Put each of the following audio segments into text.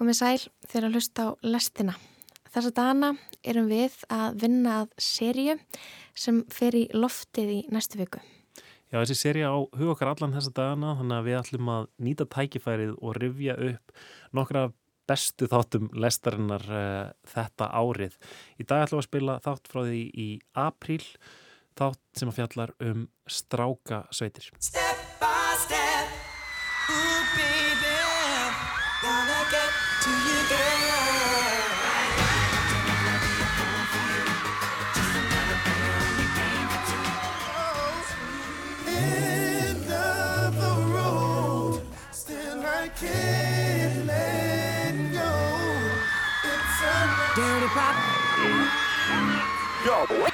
Komið sæl þegar að hlusta á lestina. Þessa dana erum við að vinna að sériu sem fer í loftið í næstu viku. Já, þessi séri á hug okkar allan þessa dagana þannig að við ætlum að nýta tækifærið og rifja upp nokkra bestu þáttum lestarinnar uh, þetta árið. Í dag ætlum við að spila þátt frá því í apríl, þátt sem að fjallar um stráka sveitir. go.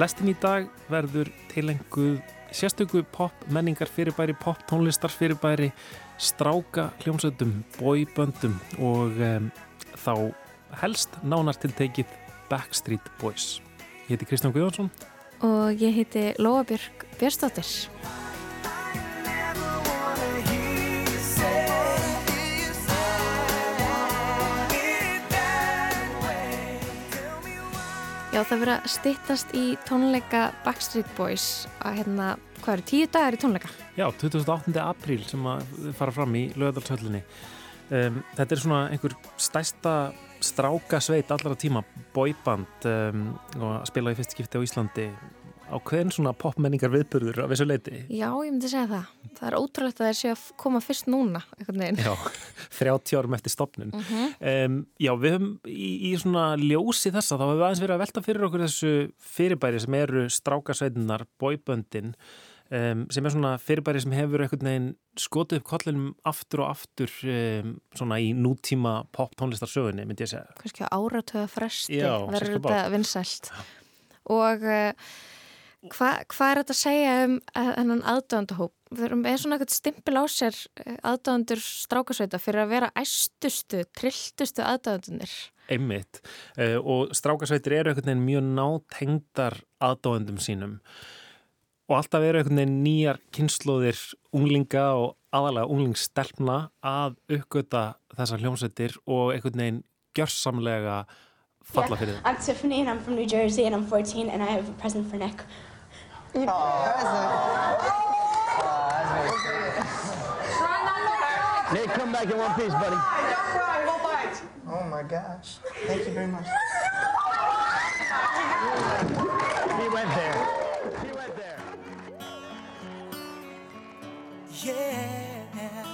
Lestin í dag verður tilenguð sérstöku pop menningar fyrirbæri, pop tónlistar fyrirbæri, stráka hljómsöndum, boyböndum og um, þá helst nánar tiltekið Backstreet Boys. Ég heiti Kristján Guðjónsson og ég heiti Lóabjörg Björnstóttir. Já, það verið að stittast í tónleika Backstreet Boys að hérna, hvað eru, tíu dagar í tónleika? Já, 28. apríl sem að fara fram í lögadalshöllinni. Um, þetta er svona einhver stæsta stráka sveit allara tíma, boyband um, og að spila í fyrst skipti á Íslandi á hvern svona popmenningar viðburður af þessu leiti? Já, ég myndi segja það. Það er ótrúlegt að það sé að koma fyrst núna. Já, 30 árum eftir stopnun. Mm -hmm. um, já, við höfum í, í svona ljósi þessa, þá hefur við aðeins verið að velta fyrir okkur þessu fyrirbæri sem eru strákasveitinnar, boyböndin, um, sem er svona fyrirbæri sem hefur einhvern veginn skotið upp kollinum aftur og aftur um, svona í nútíma pop tónlistarsögunni, myndi ég segja. Kanski áratöða fresti verður þetta vinsælt. Og... Uh, Hvað hva er þetta að segja um hennan aðdöðandahóp? Við erum með svona eitthvað stimpil á sér eh, aðdöðandur strákasveita fyrir að vera æstustu, trilltustu aðdöðandunir. Einmitt. Uh, og strákasveitir eru einhvern veginn mjög nátengdar aðdöðandum sínum og alltaf eru einhvern veginn nýjar kynnslóðir unglinga og aðalega unglingsstelpna að uppgöta þessar hljómsveitir og einhvern veginn gjörsamlega falla fyrir það. Yeah, I'm Tiffany and I'm from New Jersey and I'm 14 and I have a present for Nick. Oh, Nick, come back in one piece, buddy. Don't cry, we'll fight. Oh my gosh. Thank you very much. He went there. He went there. Yeah.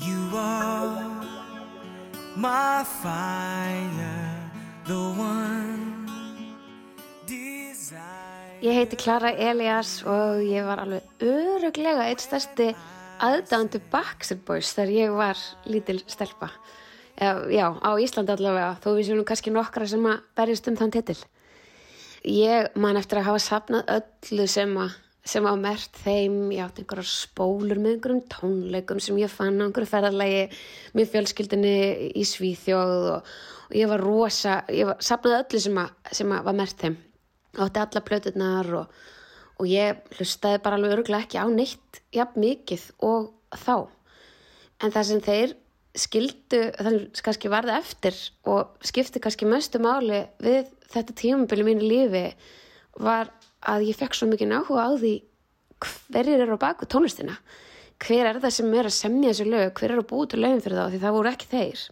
You are my fire, the one desire. Ég heiti Klara Elias og ég var alveg öruglega eitt stærsti aðdándu Backstreet Boys þegar ég var lítil stelpa. Já, á Íslandi allavega, þó við séum nú kannski nokkra sem að berjast um þann titil. Ég man eftir að hafa sapnað öllu sem að sem á mert þeim, ég átti einhverjar spólur með einhverjum tónleikum sem ég fann á einhverju ferðarlægi með fjölskyldinni í Svíþjóð og, og ég var rosa, ég var, sapnaði öllu sem, að, sem að var mert þeim. Átti alla plöturnar og, og ég hlustaði bara alveg öruglega ekki á neitt jafn mikið og þá. En það sem þeir skildu, sem kannski varði eftir og skipti kannski mestu máli við þetta tímabili mínu lífi var að ég fekk svo mikið áhuga á því hverjir eru á baku tónlistina. Hver er það sem er að semja þessu lög? Hver er að til lögum fyrir þá? Því það voru ekki þeir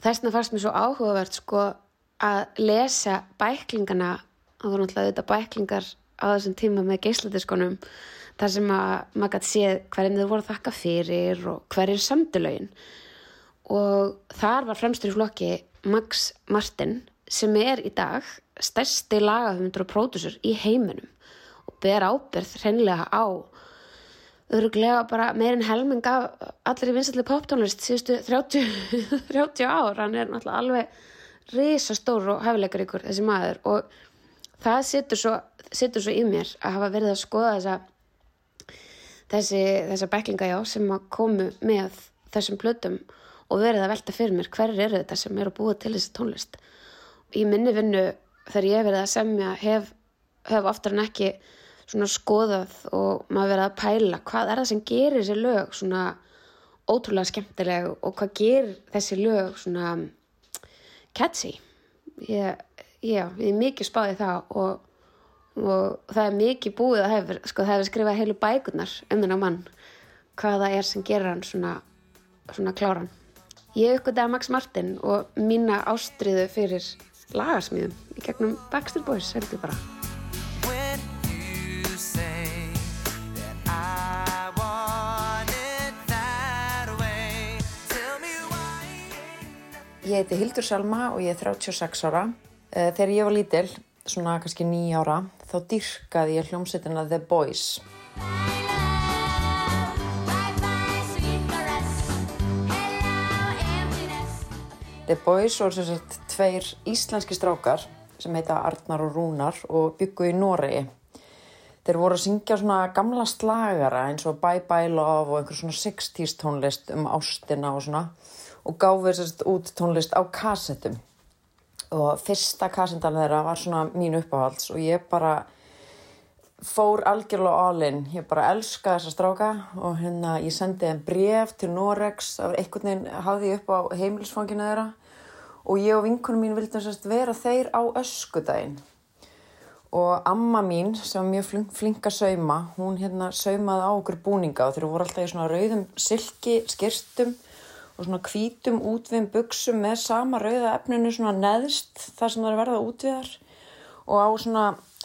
þess vegna fannst mér svo áhugavert sko að lesa bæklingana það voru náttúrulega þetta bæklingar á þessum tíma með geisladiskonum þar sem að maður gæti séð hverjum þau voru þakka fyrir og hverjir samdulögin og þar var fremstur í flokki Max Martin sem er í dag stærsti lagahöfundur og pródusur í heiminum og ber ábyrð hreinlega á öruglega bara meirinn helming af allir í vinsalli poptónlist síðustu 30, 30 ár. Hann er náttúrulega alveg risastór og hefileikar ykkur þessi maður. Og það situr svo, svo í mér að hafa verið að skoða þessa þessi, þessa bæklinga já sem að komu með þessum blötum og verið að velta fyrir mér hverjir eru þetta sem eru búa til þessi tónlist. Í minni vinnu þegar ég verið að semja hef, hef oftar en ekki svona skoðað og maður verið að pæla hvað er það sem gerir þessi lög svona ótrúlega skemmtileg og hvað gerir þessi lög svona catchy? Ég, já, ég er mikið spáðið það og, og það er mikið búið að hefur, sko það hefur skrifað heilu bækurnar um þennan mann hvað það er sem gerir hann svona, svona kláran. Ég uppgötaði Max Martin og mína ástriðu fyrir lagarsmíðum í gegnum Backstreet Boys heldur bara Ég heiti Hildur Salma og ég er 36 ára. Eh, Þegar ég var lítil, svona kannski 9 ára, þá dyrkaði ég hljómsveitina The Boys. The Boys voru sem sagt tveir íslenski strákar sem heita Arnar og Rúnar og byggu í Noregi. Þeir voru að syngja svona gamla slagara eins og Bye Bye Love og einhver svona 60s tónlist um ástina og svona og gáfið sérst út tónlist á kassettum. Og fyrsta kassettan þeirra var svona mín uppáhalds og ég bara fór algjörlega all-in. Ég bara elska þessa stráka og hérna ég sendi þeim bref til Norex af einhvern veginn hafði ég upp á heimilisfanginu þeirra og ég og vinkunum mín vildum sérst vera þeir á öskudaginn og amma mín sem var mjög flink, flink að sauma hún hérna saumaði á okkur búninga og þeir voru alltaf í svona rauðum silki skýrstum og svona hvítum útviðum buksum með sama rauða efninu svona neðst þar sem það er verða útviðar og á svona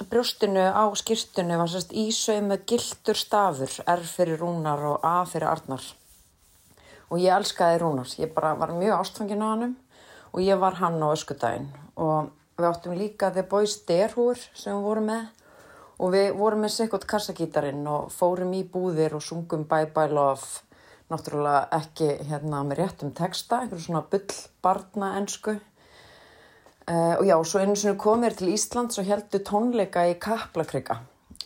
brjóstinu á skýrtinu var sérst ísauð með gildur stafur R fyrir Rúnar og A fyrir Arnar. Og ég elskaði Rúnars ég bara var mjög ástfangin á hannum og ég var hann á öskudaginn. Og við áttum líka The Boys Derhúr sem við vorum með. Og við vorum með sikkot kassagítarinn og fórum í búðir og sungum Bye Bye Love náttúrulega ekki hérna með réttum texta, einhverju svona bull barna ensku Uh, og já, svo einu sinni kom mér til Íslands og heldur tónleika í Kaplakrika.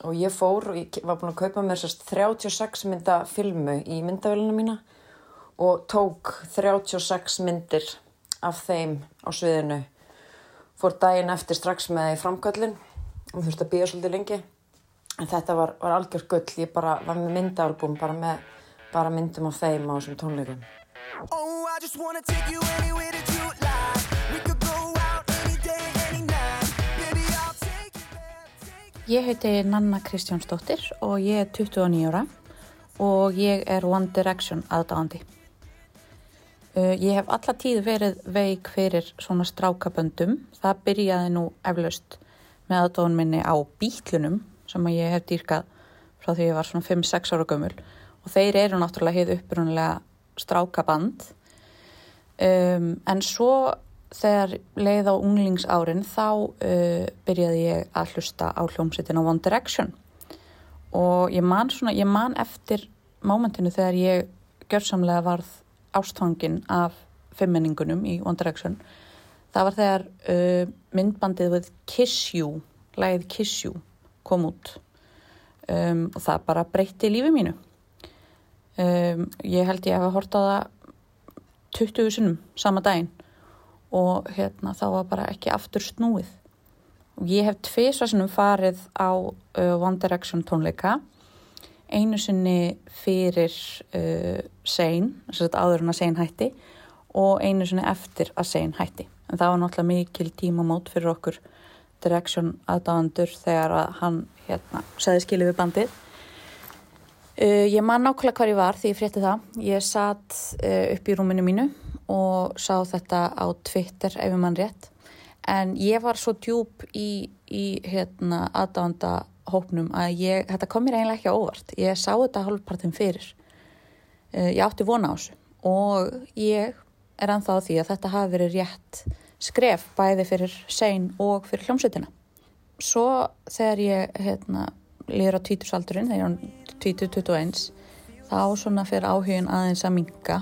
Og ég fór og ég var búin að kaupa mér sérst 36 mynda filmu í myndavélina mína og tók 36 myndir af þeim á sviðinu. Fór daginn eftir strax með í framkvöllin og þurfti að býja svolítið lengi. En þetta var, var algjör gull. Ég bara var með myndaalbum bara með bara myndum af þeim á þessum tónleikum Oh, I just wanna take you anywhere that you like. We could go out any day, any night. Baby, I'll take you there, take Ég heiti Nanna Kristjánsdóttir og ég er 29 ára og ég er One Direction aðdáðandi. Uh, ég hef alla tíð verið veik fyrir svona strákaböndum. Það byrjaði nú eflaust með aðdáðun minni á bítlunum sem að ég hef dýrkað frá því ég var svona 5-6 ára gömul og þeir eru náttúrulega heið upprunalega strákaband. Um, en svo þegar leið á unglingsárin þá uh, byrjaði ég að hlusta á hljómsveitin á One Direction. Og ég man, svona, ég man eftir mómentinu þegar ég gjörsamlega varð ástfangin af femmeningunum í One Direction. Það var þegar uh, myndbandið við Kiss You lægið Kiss You kom út. Um, og það bara breytti lífi mínu um, ég held ég hef að horta það 20 sinum sama daginn og hérna þá var bara ekki aftur snúið og ég hef tvisasunum farið á uh, One Direction tónleika einu sinni fyrir uh, sein, þess að áður en að sein hætti og einu sinni eftir að sein hætti. En það var náttúrulega mikil tímamót fyrir okkur Direction aðdáðandur þegar að hann hérna, segði skilið við bandið. Uh, ég man nákvæmlega hvar ég var því ég frétti það. Ég satt uh, upp í rúminu mínu og sá þetta á Twitter ef ég mann rétt. En ég var svo djúb í, í hérna, aðdáðanda hópnum að ég, þetta kom mér eiginlega ekki á óvart. Ég sá þetta hálfpartin fyrir. Uh, ég átti vona á þessu og ég er ennþá á því að þetta hafi verið rétt skref bæði fyrir sein og fyrir hljómsveitina. Svo þegar ég hérna, lýður á tvítursaldurinn, þegar ég er 2021, þá svona fyrir áhugin aðeins að minga.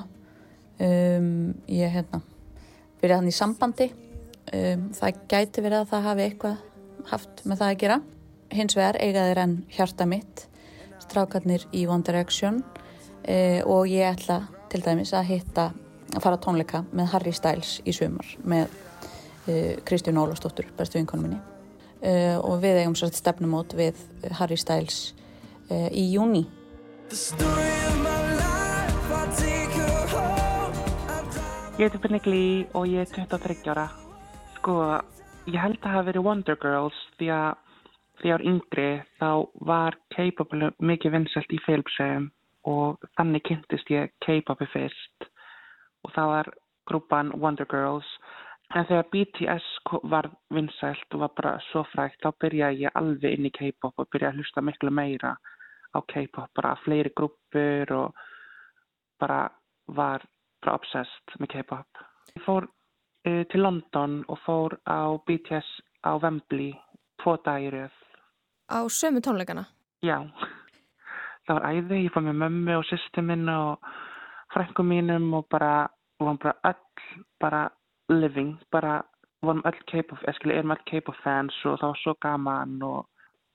Um, ég hérna, byrjaði hann í sambandi. Um, það gæti verið að það hafi eitthvað haft með það að gera. Hins vegar eigaðir enn hjarta mitt, strákarnir í One Direction uh, og ég ætla til dæmis að hitta að fara tónleika með Harry Styles í sumar með uh, Kristján Ólafsdóttur, bestu vinkonum minni uh, og við eigum sérst stefnumót við Harry Styles uh, í júni Ég heiti Benny Glee og ég er 23 ára. Sko, ég held að hafa verið Wonder Girls því að því var yngri þá var K-pop mikið vinsælt í félpsegum og þannig kynntist ég K-popi fyrst og það var grúpan Wonder Girls. En þegar BTS var vinsælt og var bara svo frækt þá byrjaði ég alveg inn í K-pop og byrjaði að hlusta miklu meira á K-pop, bara fleiri grúpur og bara var bara obsessed með K-pop. Ég fór uh, til London og fór á BTS á Wembley tvo dagir Á sömu tónleikana? Já, það var æði, ég fór með mömmu og sýstu minn og frænkum mínum og bara, varum bara öll, bara living, bara vorum öll K-pop, eða skilja, erum öll K-pop fans og það var svo gaman og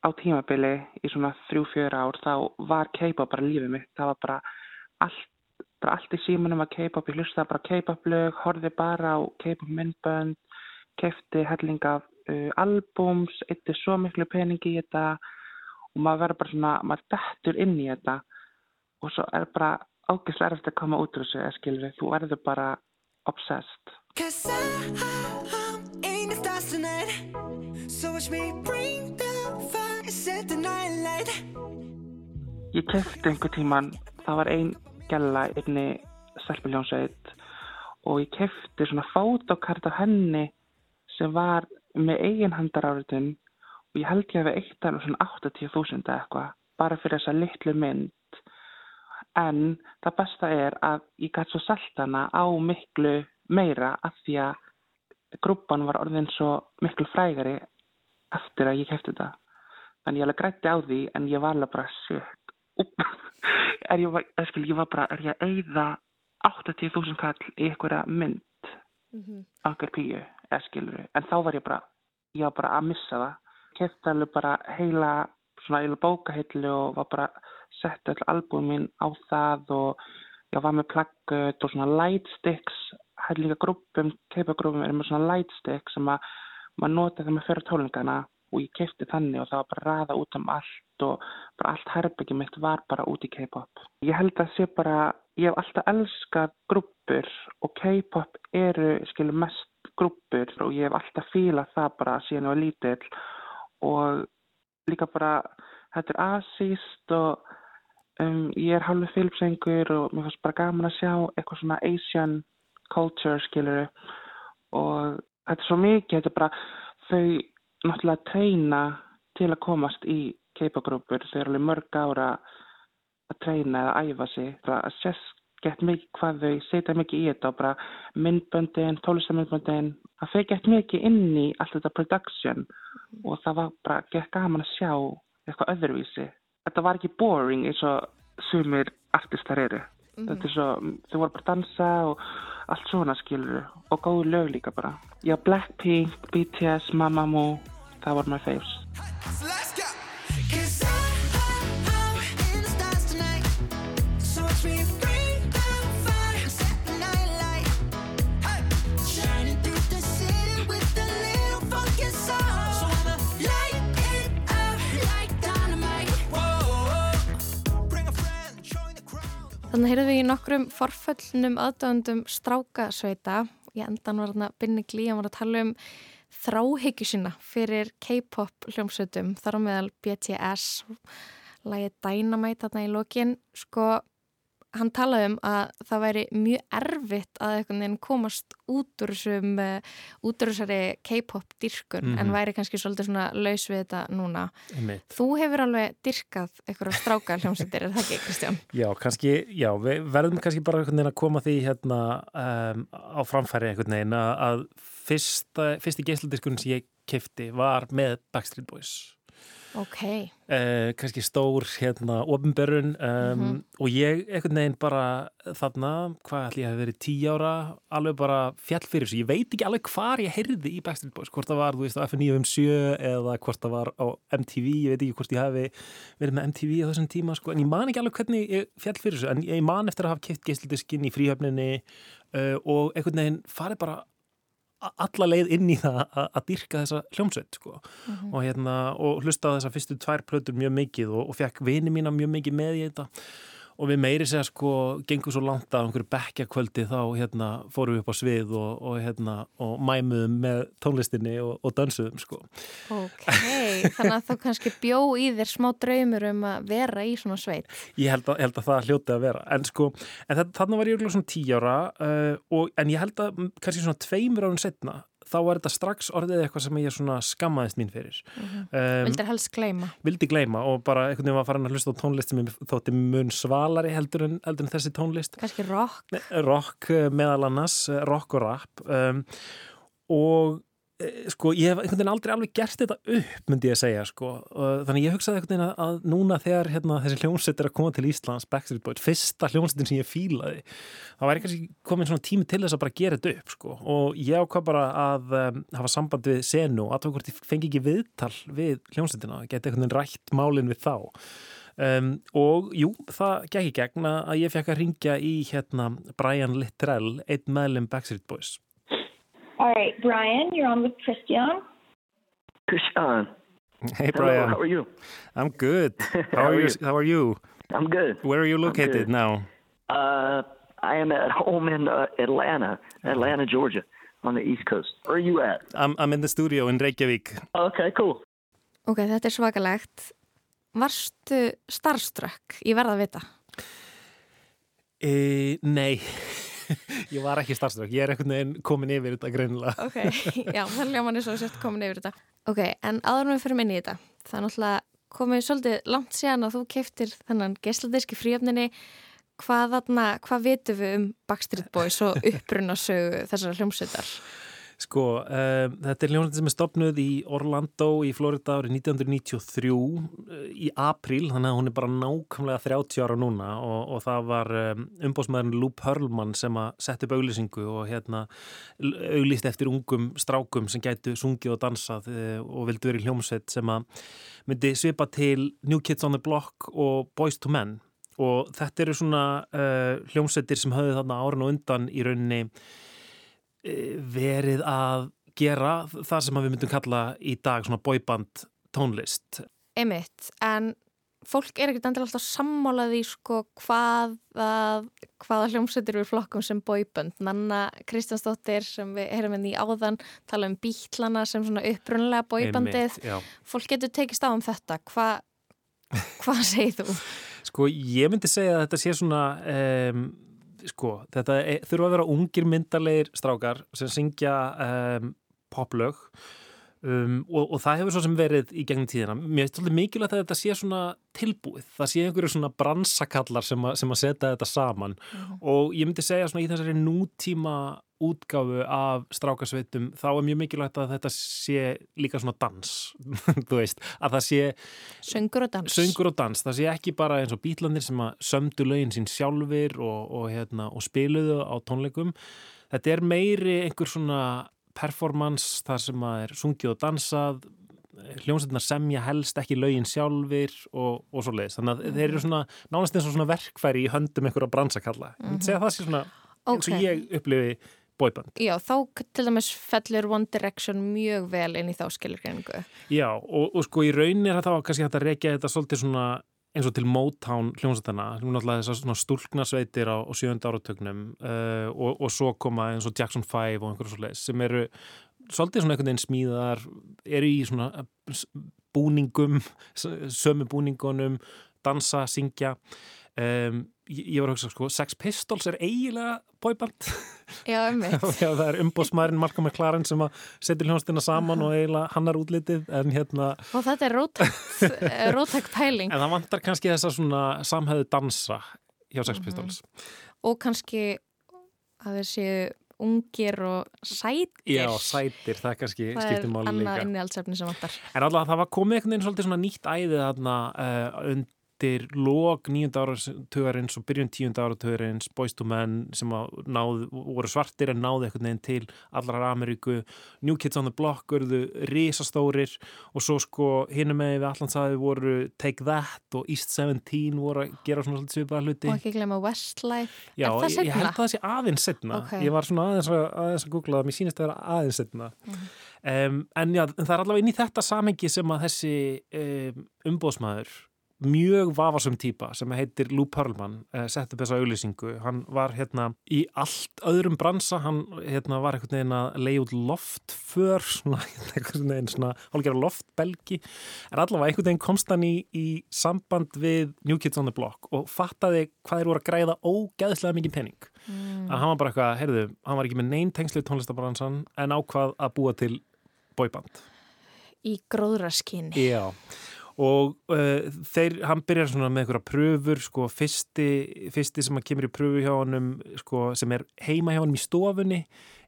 á tímabili í svona þrjú, fjör ár þá var K-pop bara lífið mitt, það var bara allt, bara allt í símanum var K-pop, ég hlustaði bara K-pop lög, horfði bara á K-pop myndbönd, kefti helling af uh, albúms, eitti svo miklu peningi í þetta og maður verður bara svona, maður dettur inn í þetta og svo er bara erfitt að koma út úr þessu, eða skilur við, þú verður bara obsessed. Cause I'm in the stars tonight. So watch me bring the fire, set the night light. Ég kefti einhver tíman, það var ein gælla einni stelpiljónsveit og ég kefti svona fótokart af henni sem var með eigin handaráritun og ég held ég að við eitt alveg svona 80.000 eða eitthvað bara fyrir þessa litlu mynd en það besta er að ég gæti svo seltana á miklu meira af því að grúpan var orðin svo miklu frægari eftir að ég kefti þetta. Þannig ég alveg grætti á því en ég var alveg bara Úp. er ég, skil, ég var bara, er ég að eyða 80.000 kall í einhverja mynd angar píu, eða skilur en þá var ég bara, ég var bara að missa það. Kefti alveg bara heila svona eiginlega bókahillu og var bara sett öll albúmin á það og ég var með plaggut og svona lightsticks hætti líka grúpum, keipagrúpum er með svona lightstick sem að maður nota þegar maður fyrir tólingana og ég kefti þannig og það var bara raða út um allt og bara allt herbyggi mitt var bara út í K-pop. Ég held að sé bara, ég hef alltaf elskað grúpur og K-pop eru skilur mest grúpur og ég hef alltaf fílað það bara síðan ég var lítill og líka bara þetta er asíst og um, ég er halvur fylgsengur og mér fannst bara gaman að sjá eitthvað svona Asian culture skilur og þetta er svo mikið, þetta er bara þau náttúrulega treyna til að komast í keipagrúpur, þau eru alveg mörg ára að treyna eða æfa sig, bara að sérst gett mikið hvað þau setja mikið í þetta og bara myndböndin, tólistamyndböndin það fyrir gett mikið inn í allt þetta production. Og það var bara gett gaman að sjá eitthvað öðruvísi. Þetta var ekki boring eins og sumir artistar eru þetta er svo, þau voru bara að dansa og allt svona skilur og góðu lög líka bara. Já, Blackpink, BTS, Mamamoo það voru my faves Þannig heyrðum við í nokkrum forföllnum aðdöndum strákasveita. Í endan var þarna Binni Glí, hann var að tala um þráhyggju sína fyrir K-pop hljómsveitum, þar á meðal BTS, lagið Dynamite þarna í lokin. Sko, hann talaði um að það væri mjög erfitt að einhvern veginn komast út úr þessum, uh, út úr þessari K-pop dyrkun, Mhm. en væri kannski svolítið svona laus við þetta núna. Einmitt. Þú hefur alveg dyrkað einhverja stráka hljómsveitir, er það ekki, Kristján? Já, kannski, já, við verðum kannski bara einhvern veginn að koma því hérna um, á framfæri einhvern veginn að, fyrsta, fyrsti geisladiskurinn sem ég kefti var með Backstreet Boys. Ok. Uh, kannski stór hérna ofinberun um, Mhm. og ég einhvern veginn bara þarna, hvað ætli ég hef verið tí ára, alveg bara fjall fyrir þessu, ég veit ekki alveg hvar ég heyrði í Backstreet Boys, hvort það var, þú veist, á F957 eða hvort það var á MTV ég veit ekki hvort ég hafi verið með MTV á þessum tíma, sko, en ég man ekki alveg hvernig ég fjall fyrir þessu, en ég man eftir að hafa keift geisladiskinn í fríhöfninni uh, og einhvern veginn farið bara alla leið inn í það að, dyrka þessa hljómsveit sko. Mhm. og, hérna, og hlusta á þessa fyrstu tvær plötur mjög mikið og, og fekk vini mína mjög mikið með í þetta og við meiri segja sko gengur svo langt að einhverju bekkjakvöldi þá hérna fórum við upp á svið og, og hérna og mæmuðum með tónlistinni og, og dansuðum sko Ok, þannig að þú kannski bjó í þér smá draumur um að vera í svona sveit. Ég held að, held að það hljóti að vera en sko, en þannig var ég svona tí ára uh, og, en ég held að kannski svona tveimur árum setna þá var þetta strax orðið eitthvað sem ég svona skammaðist mín fyrir Mhm. um, Vildir helst gleyma. vildi gleyma og bara einhvern veginn var farin að hlusta á tónlist sem þótti mun svalari heldur en, heldur en þessi tónlist Kannski rock. rock eh, meðal annars, eh, rock og rap um, og sko ég hef einhvern veginn aldrei alveg gert þetta upp myndi ég að segja sko. Þannig ég hugsaði einhvern veginn að, núna þegar hérna, þessi hljómsveit er að koma til Íslands Backstreet Boys, fyrsta hljómsveitin sem ég fílaði þá væri kannski komin svona tími til þess að bara gera þetta upp sko. Og ég ákvað bara að um, hafa samband við senu og að hvort ég fengi ekki viðtal við hljómsveitina, geti einhvern veginn rætt málinn við þá. Um, og jú, það gekk í gegn að að ég fekk að ringja í hérna Brian Littrell, einn meðlum Backstreet Boys. All right, Brian, you're on with Christian. Krishan. Hey Hello, Brian. how are you? I'm good. How, How are you? How are you? I'm good. Where are you located now? Uh, I am at home in uh, Atlanta, Atlanta, Georgia, on the East Coast. Where are you at? I'm, I'm in the studio in Reykjavík. Okay, cool. Ok, þetta er svakalegt. Varstu starstruck? Ég verða vita. E, nei, ég var ekki starfstökk. Ég er einhvern veginn komin yfir þetta greinilega. Ok, já, það ljóma manni svo sért komin yfir þetta. Ok, en áður en við fyrir inn í þetta. Það er náttúrulega komið svolítið langt síðan að þú keiftir þennan geisladisk í fríöfninni. Hvað, hvað vitum við um Backstreet Boys og upprunasögu þessara hljómsveitar? Sko, um, þetta er hljómsveit sem er stopnuð í Orlando í Florida árið 1993 uh, í apríl, þannig að hún er bara nákvæmlega 30 ára núna og, og það var um, umbóðsmaðurinn Lou Pearlman sem að setja upp auglýsingu og hérna auglýst eftir ungum strákum sem gætu sungið og dansað uh, og vildu verið hljómsveit sem að myndi svipa til New Kids on the Block og Boys to Men. Og þetta eru svona uh, hljómsveitir sem höfðu þarna árun og undan í rauninni eh, verið að gera það sem við myndum kalla í dag svona boyband tónlist. Einmitt, en fólk er ekkert endilega alltaf sammálaði sko hvaða, hvaða hljómsveitir við flokkum sem boyband. Nanna Kristjánsdóttir sem við heyrum henni í áðan tala um bítlana sem svona upprunlega já. Fólk getur tekist á um þetta. Hva, hvað segir þú? Sko, ég myndi segja að þetta sé svona, um, sko, þetta er, þurfa að vera ungir myndarlegir strákar sem syngja um, poplög um, og, og það hefur svo sem verið í gegnum tíðina. Mér finnst svolítið mikilvægt að þetta sé svona tilbúið. Það sé einhverju svona bransakallar sem, a, sem að setja þetta saman og ég myndi segja svona í þessari nútíma útgáfu af strákasveitum þá er mjög mikilvægt að þetta sé líka svona dans, veist, að það sé Söngur og dans. Söngur og dans, það sé ekki bara eins og bítlandir sem að sömdu lögin sín sjálfur og, og, hérna, og spiluðu á tónleikum. Þetta er meiri einhver svona performance þar sem að er sungið og dansað, hljómsveitnar semja helst ekki lögin sjálfur og, og svo leiðis. Þannig að þeir eru svona nánast eins og svona verkfæri í höndum einhverja bransakalla. Segja að það sé svona eins og ég upplifi boyband. Já, þá til dæmis fellur One Direction mjög vel inn í þá skilurgreiningu. Já, og, og sko í raunin er það þá kannski hægt að reykja þetta svolítið svona eins og til Motown hljómsveitana, náttúrulega þessar svona stúlknasveitir á, á sjönda áratögnum uh, og, og svo koma eins og Jackson 5 og einhverjum svo leis sem eru svolítið svona einhvern veginn smíðar, eru í svona búningum, sömu búningunum, dansa, syngja. Um, ég, var að hugsa sko, Sex Pistols er eiginlega boyband Já. Já, það er umbóðsmærin Malcolm McLaren sem að setja hljónstina saman og eiginlega hannar útlitið en hérna Og þetta er rótækt, eh, pæling en það vantar kannski þessa svona samhæðu dansa hjá Sex. Pistols og kannski að séu ungir og sætir. Já, sætir, það kannski Það skiptir er máli annað líka innihaldsefni sem vantar. En alltaf það var komið einhvern veginn svolítið svona nýtt æði þarna uh, undir lók nýjunda áratugarins og byrjun tíunda to Men sem náð, voru svartir en náðu einhvern veginn til allar Ameríku. New Kids on the Block verðu risastórir og svo sko hinum með við allansaði voru Take That og East 17 voru að gera svona svipaða hluti. Og ekki glemma Westlife. Já, ég, ég held það sé aðeins setna Ok. ég var svona aðeins að, aðeins að googla það mér sýnist að það er aðeins setna um, en já, en það er allavega inn í þetta samengi sem að þessi um, umbóðsmaður mjög vafasum típa sem heitir Lou Pearlman uh, sett upp þessa auðlýsingu hann var hérna í allt öðrum bransa hann hérna var einhvern veginn að leiða út loftför svona, einhvern veginn svona hálfgerða loftbelgi. En allavega einhvern veginn komst hann í, í samband við New Kids on the Block og fattaði hvað þeir voru að græða ógeðslega mikið pening. Mm. að hann var bara eitthvað, heyrðu, hann var ekki með neyn tengslu tónlistabransan en ákvað að búa til boyband. Í gróðraskinni. Já, og uh, þeir, hann byrjar svona með einhverja pröfur, sko, fyrsti, fyrsti sem að kemur í pröfu hjá honum, sko, sem er heima hjá honum í stofunni,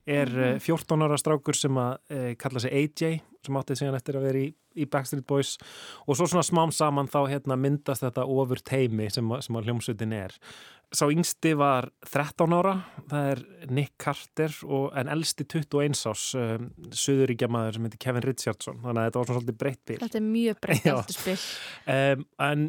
er uh, 14 ára strákur sem að uh, kalla sig AJ, sem átti síðan eftir að vera í, í Backstreet Boys og svo svona smám saman þá hérna myndast þetta ofur teimi sem, sem að hljómsutin er. Sá yngsti var 13 ára, það er Nick Carter og en elsti 21 ás um, söðuríkja maður sem heitir Kevin Richardson þannig að þetta var svona svolítið breytt bíl Þetta er mjög breytt Já. aldurspil. um, en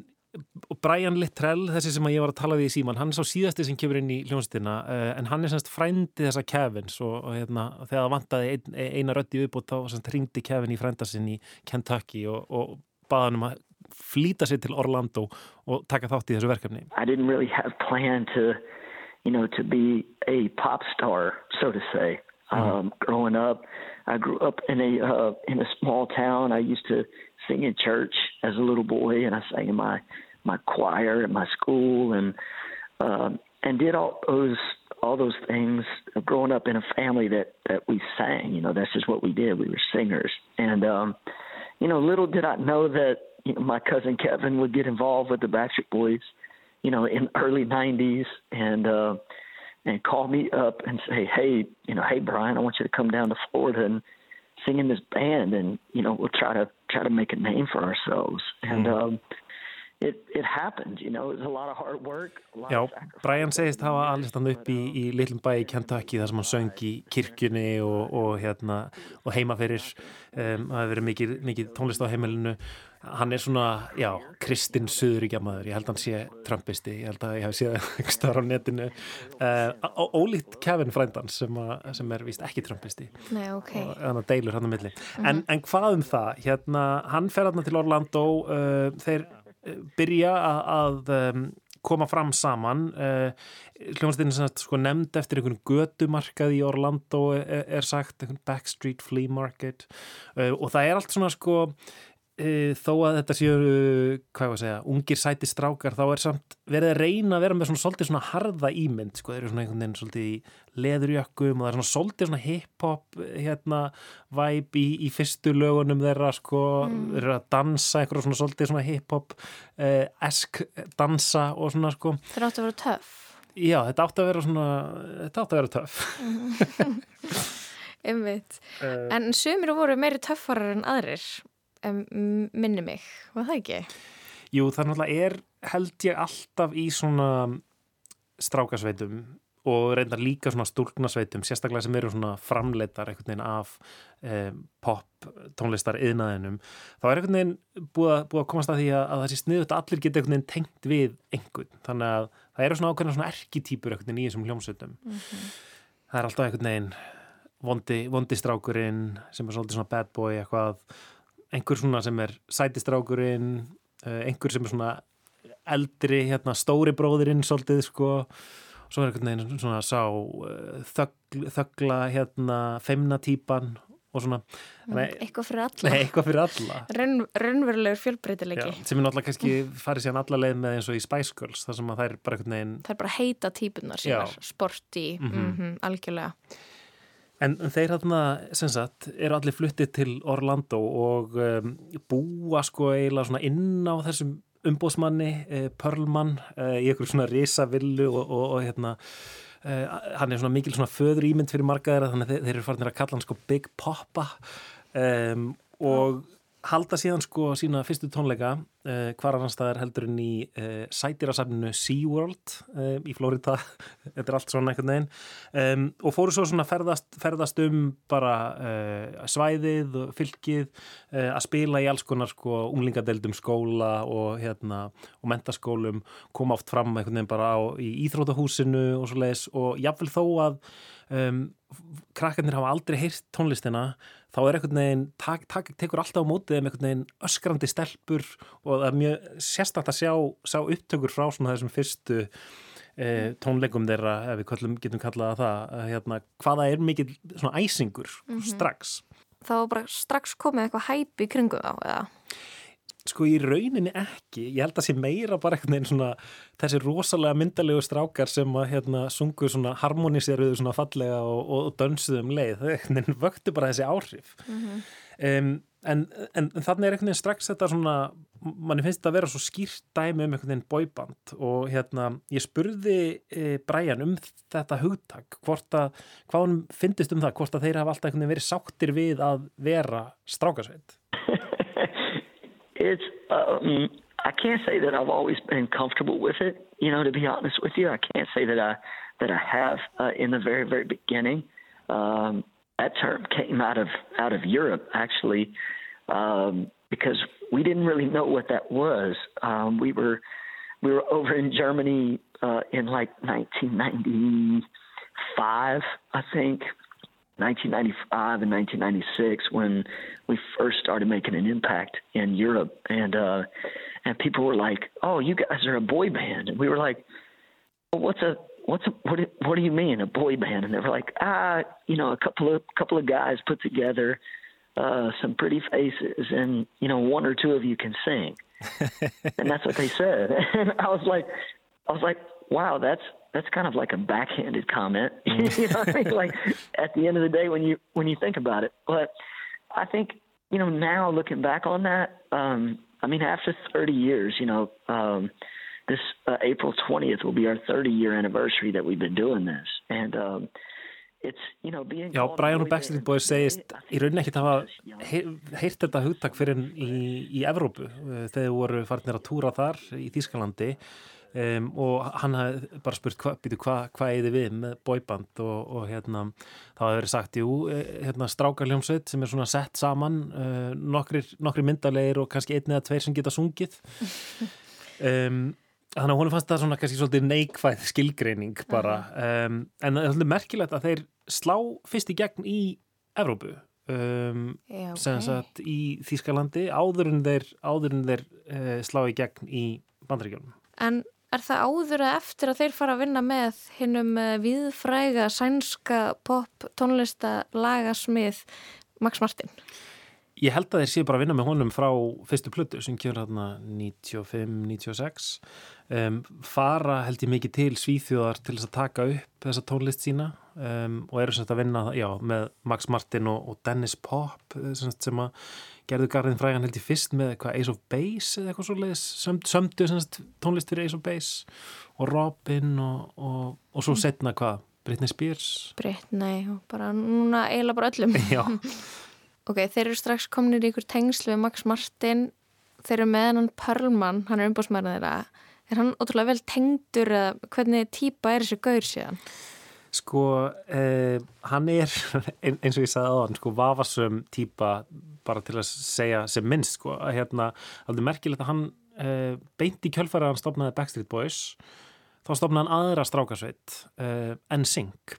Brian Littrell, þessi sem ég var að tala við í síman hann er sá síðasti sem kemur inn í hljónstina uh, en hann er semst frændi þessa Kevins og, og hérna, þegar það vantaði ein, eina í viðbútt þá semst ringdi Kevin í frænda sinn í Kentucky og, og baða hann um að flýta sér til Orlando og taka þátt í þessu verkefni I didn't really have planned to, you know, to be a pop star, so to say. Um, growing up, I grew up in a uh, in a small town. I used to sing in church as a little boy, and I sang in my my choir at my school, and um, and did all those all those things. Growing up in a family that that we sang, you know, that's just what we did. We were singers, and um, you know, little did I know that you know, my cousin Kevin would get involved with the Backstreet Boys, you know, in early '90s, and uh, and call me up and say, "Hey, you know, hey Brian, I want you to come down to Florida and sing in this band, and you know, we'll try to try to make a name for ourselves." And um, it it happened. You know, it was a lot of hard work. Já. Brian segist hafa alveg stand upp í, í litlum bæ í Kentucky þar sem hann söng í kirkjunni og, og, hérna, og heima fyrir um, það hefur verið mikið, mikið tónlist á heimilinu hann er svona, já, Kristinn Suðuríkjamaður, ég held að hann sé trumpisti, ég held að ég hef séð einhver starf á netinu uh, ólíkt Kevin Frændans sem, a, sem er víst ekki trumpisti Nei, ok. og hann deilur hann á milli Mhm. en, en hvað um það, hérna hann fer hann til Orlando uh, þeir byrja að, koma fram saman. Sem sagt, sko, nefnd eftir einhvern götumarkað í Orlando er, er sagt, einhvern backstreet flea market. Uh, og það er allt svona sko þó að þetta séu, hvað ég var að segja ungir sæti strákar, þá er samt verið að reyna að vera með svona svolítið svona harða ímynd sko, þeir eru svona einhvern veginn svolítið í leðurjökkum og það er svona svolítið svona hip-hop hérna væp í, í fyrstu lögunum þeirra sko, Mm. þeir eru að dansa eitthvað svona svolítið svona hip-hop uh, esk dansa og svona sko Þeir áttu að vera töff. já, þetta átti að vera svona þetta átti að vera töff Einmitt. Eh. En sumir voru meiri töffarar en aðrir, um, minni mig, var það ekki? Jú, það náttúrulega er held ég alltaf í svona strákasveitum og reyndar líka svona stúlknasveitum sérstaklega sem eru svona framleitar einhvern veginn af um, pop tónlistar yðnaðinum þá er einhvern veginn búið að, búið að komast að því að, að þessi sniðut allir geta einhvern veginn tengt við einhvern. Þannig að það eru svona ákveðna svona erkitýpur einhvern veginn í þessum hljómsveitum. Það er alltaf einhvern veginn vondi, vondi strákurinn sem er svolítið svona bad boy eitthvað einhver svona sem er sætistrákurinn uh, einhver sem er svona eldri, hérna, stóri bróðirinn svolítið, sko svo er einhvern veginn svona sá uh, þögl, þögla, hérna feimnatýpan og svona nei, Eitthvað fyrir alla. nei, eitthvað fyrir alla Raun, raunverulegur fjölbreytileiki. Já, sem er náttúrulega kannski farið síðan alla leið með eins og í Spice Girls þar sem að það er bara einhvern veginn Það er bara heita típunar sínar, sporti, mm Mhm. algjörlega. En þeir hérna, sem sagt, eru allir fluttið til Orlando og um, búa sko eiginlega svona inn á þessum umbóðsmanni, eh, Perlman, eh, í einhverju svona risavillu og, og, og hérna, eh, hann er svona mikil svona föður ímynd fyrir margaðir þannig að þeir, eru farinir að kalla hann sko Big Poppa. Um, og halda síðan sko sína fyrstu tónleika hvar annars staðar heldur en í uh, sætirasafninu SeaWorld uh, í Florida, þetta er allt svona einhvern veginn. Um, og fóru svo svona ferðast, ferðast um bara svæðið og fylkið að spila í alls konar sko unglingadeldum skóla og hérna og mentaskólum, koma oft fram einhvern veginn bara á, í íþrótahúsinu og svo leiðis og jafnvel þó að um, krakkarnir hafa aldrei heyrt tónlistina þá er einhvern veginn, tekur alltaf á mótið með einhvern veginn öskrandi stelpur og það er mjög sérstakt að sjá, sjá upptökur frá svona þessum fyrstu e, tónleikum þeirra, ef við köllum, getum kallað það, að, hérna, hvaða er mikil svona æsingur Mhm. strax Það var bara strax komið eitthvað hæpi kringu þá, eða? Sko í rauninni ekki, ég held að sé meira bara einhvern veginn svona þessi rosalega myndalegu strákar sem að hérna sungu svona harmoniseruðu svona fallega og, og, og dönsuðu um leið, þau einhvern veginn vöktu bara þessi áhrif. Mhm. Um, en, en, en þannig er einhvern veginn strax þetta svona, manni finnst þetta að vera svo skýrt dæmi um einhvern veginn bóiband og hérna ég spurði e, Brian um þetta hugtak, hvort að, hvað hann finnist um það, hvort að þeir hafa alltaf einhvern veginn verið sáttir við að vera strákasveit. Um, I can't say that I've always been comfortable with it. You know, to be honest with you, I can't say that I that I have uh, in the very very beginning. Um, that term came out of out of Europe actually, um, because we didn't really know what that was. Um, we were we were over in Germany uh, in like 1995, I think. 1995 and 1996 when we first started making an impact in Europe and uh and people were like oh you guys are a boy band and we were like well, what's a what's a what do, what do you mean a boy band and they were like ah you know a couple of couple of guys put together uh some pretty faces and you know one or two of you can sing and that's what they said and I was like I was like wow that's that's kind of like a backhanded comment. you know I mean? Like at the end of the day when you when you think about it. But I think, you know, now looking back on that, um, I mean after thirty years, you know, um this uh, April twentieth will be our thirty year anniversary that we've been doing this. And um Já, Brian boy og Backstreet Boys segist í rauninni ekkert hafa heyr- heyrt þetta hugtak fyrir í, í Evrópu eh, þegar þeir voru farnir að túra þar í Þýskalandi um, og hann hafði bara spurt hvað hva, hva, hva eði við með boyband og, og hérna þá hafði verið sagt, jú, eh, hérna strákarljómsveit sem er svona sett saman uh, nokkrir, nokkrir myndalegir og kannski einn eða tveir sem geta sungið. Um, Þannig að hún fannst það svona kannski svolítið neikvæð skilgreining bara um, en það er svolítið merkilegt að þeir slá fyrst í gegn í Evrópu um, Já, ok. sem sagt í Þýskalandi áður en þeir, áður en þeir uh, slá í gegn í bandaríkjunum. En er það áður eða eftir að þeir fara að vinna með hinnum viðfræga sænska pop tónlista lagasmið Max Martin? Ég held að þeir séu bara að vinna með honum frá fyrstu plötu sem kjör hérna 95-96 um, fara held ég mikið til Svíþjóðar til þess að taka upp þessa tónlist sína. Um, og eru semst að vinna já, með Max Martin og, og Dennis Pop eh, semst, sem að gerðu garðin frægan held ég fyrst með eitthvað Ace of Base eða eitthvað svo leiðis sömdu, semst, tónlist fyrir Ace of Base og Robin og, og, og svo setna hvað Britney Spears? Britney og bara núna eiginlega bara öllum. Já. Ok, þeir eru strax kominir í ykkur tengsl við Max Martin. Þeir eru með hann Perlman, hann er umbúsmærið þeirra. Er hann ótrúlega vel tengdur eða hvernig típa er þessi gaur síðan? Sko, eh, hann er ein- eins og ég sagði aðan, sko, vafasum típa bara til að segja sem minnst, sko, hérna, alveg merkilegt að hann eh, beint í kjölfæri að hann stopnaði Backstreet Boys, þá stopnaði hann aðra strákasveit, eh, NSYNC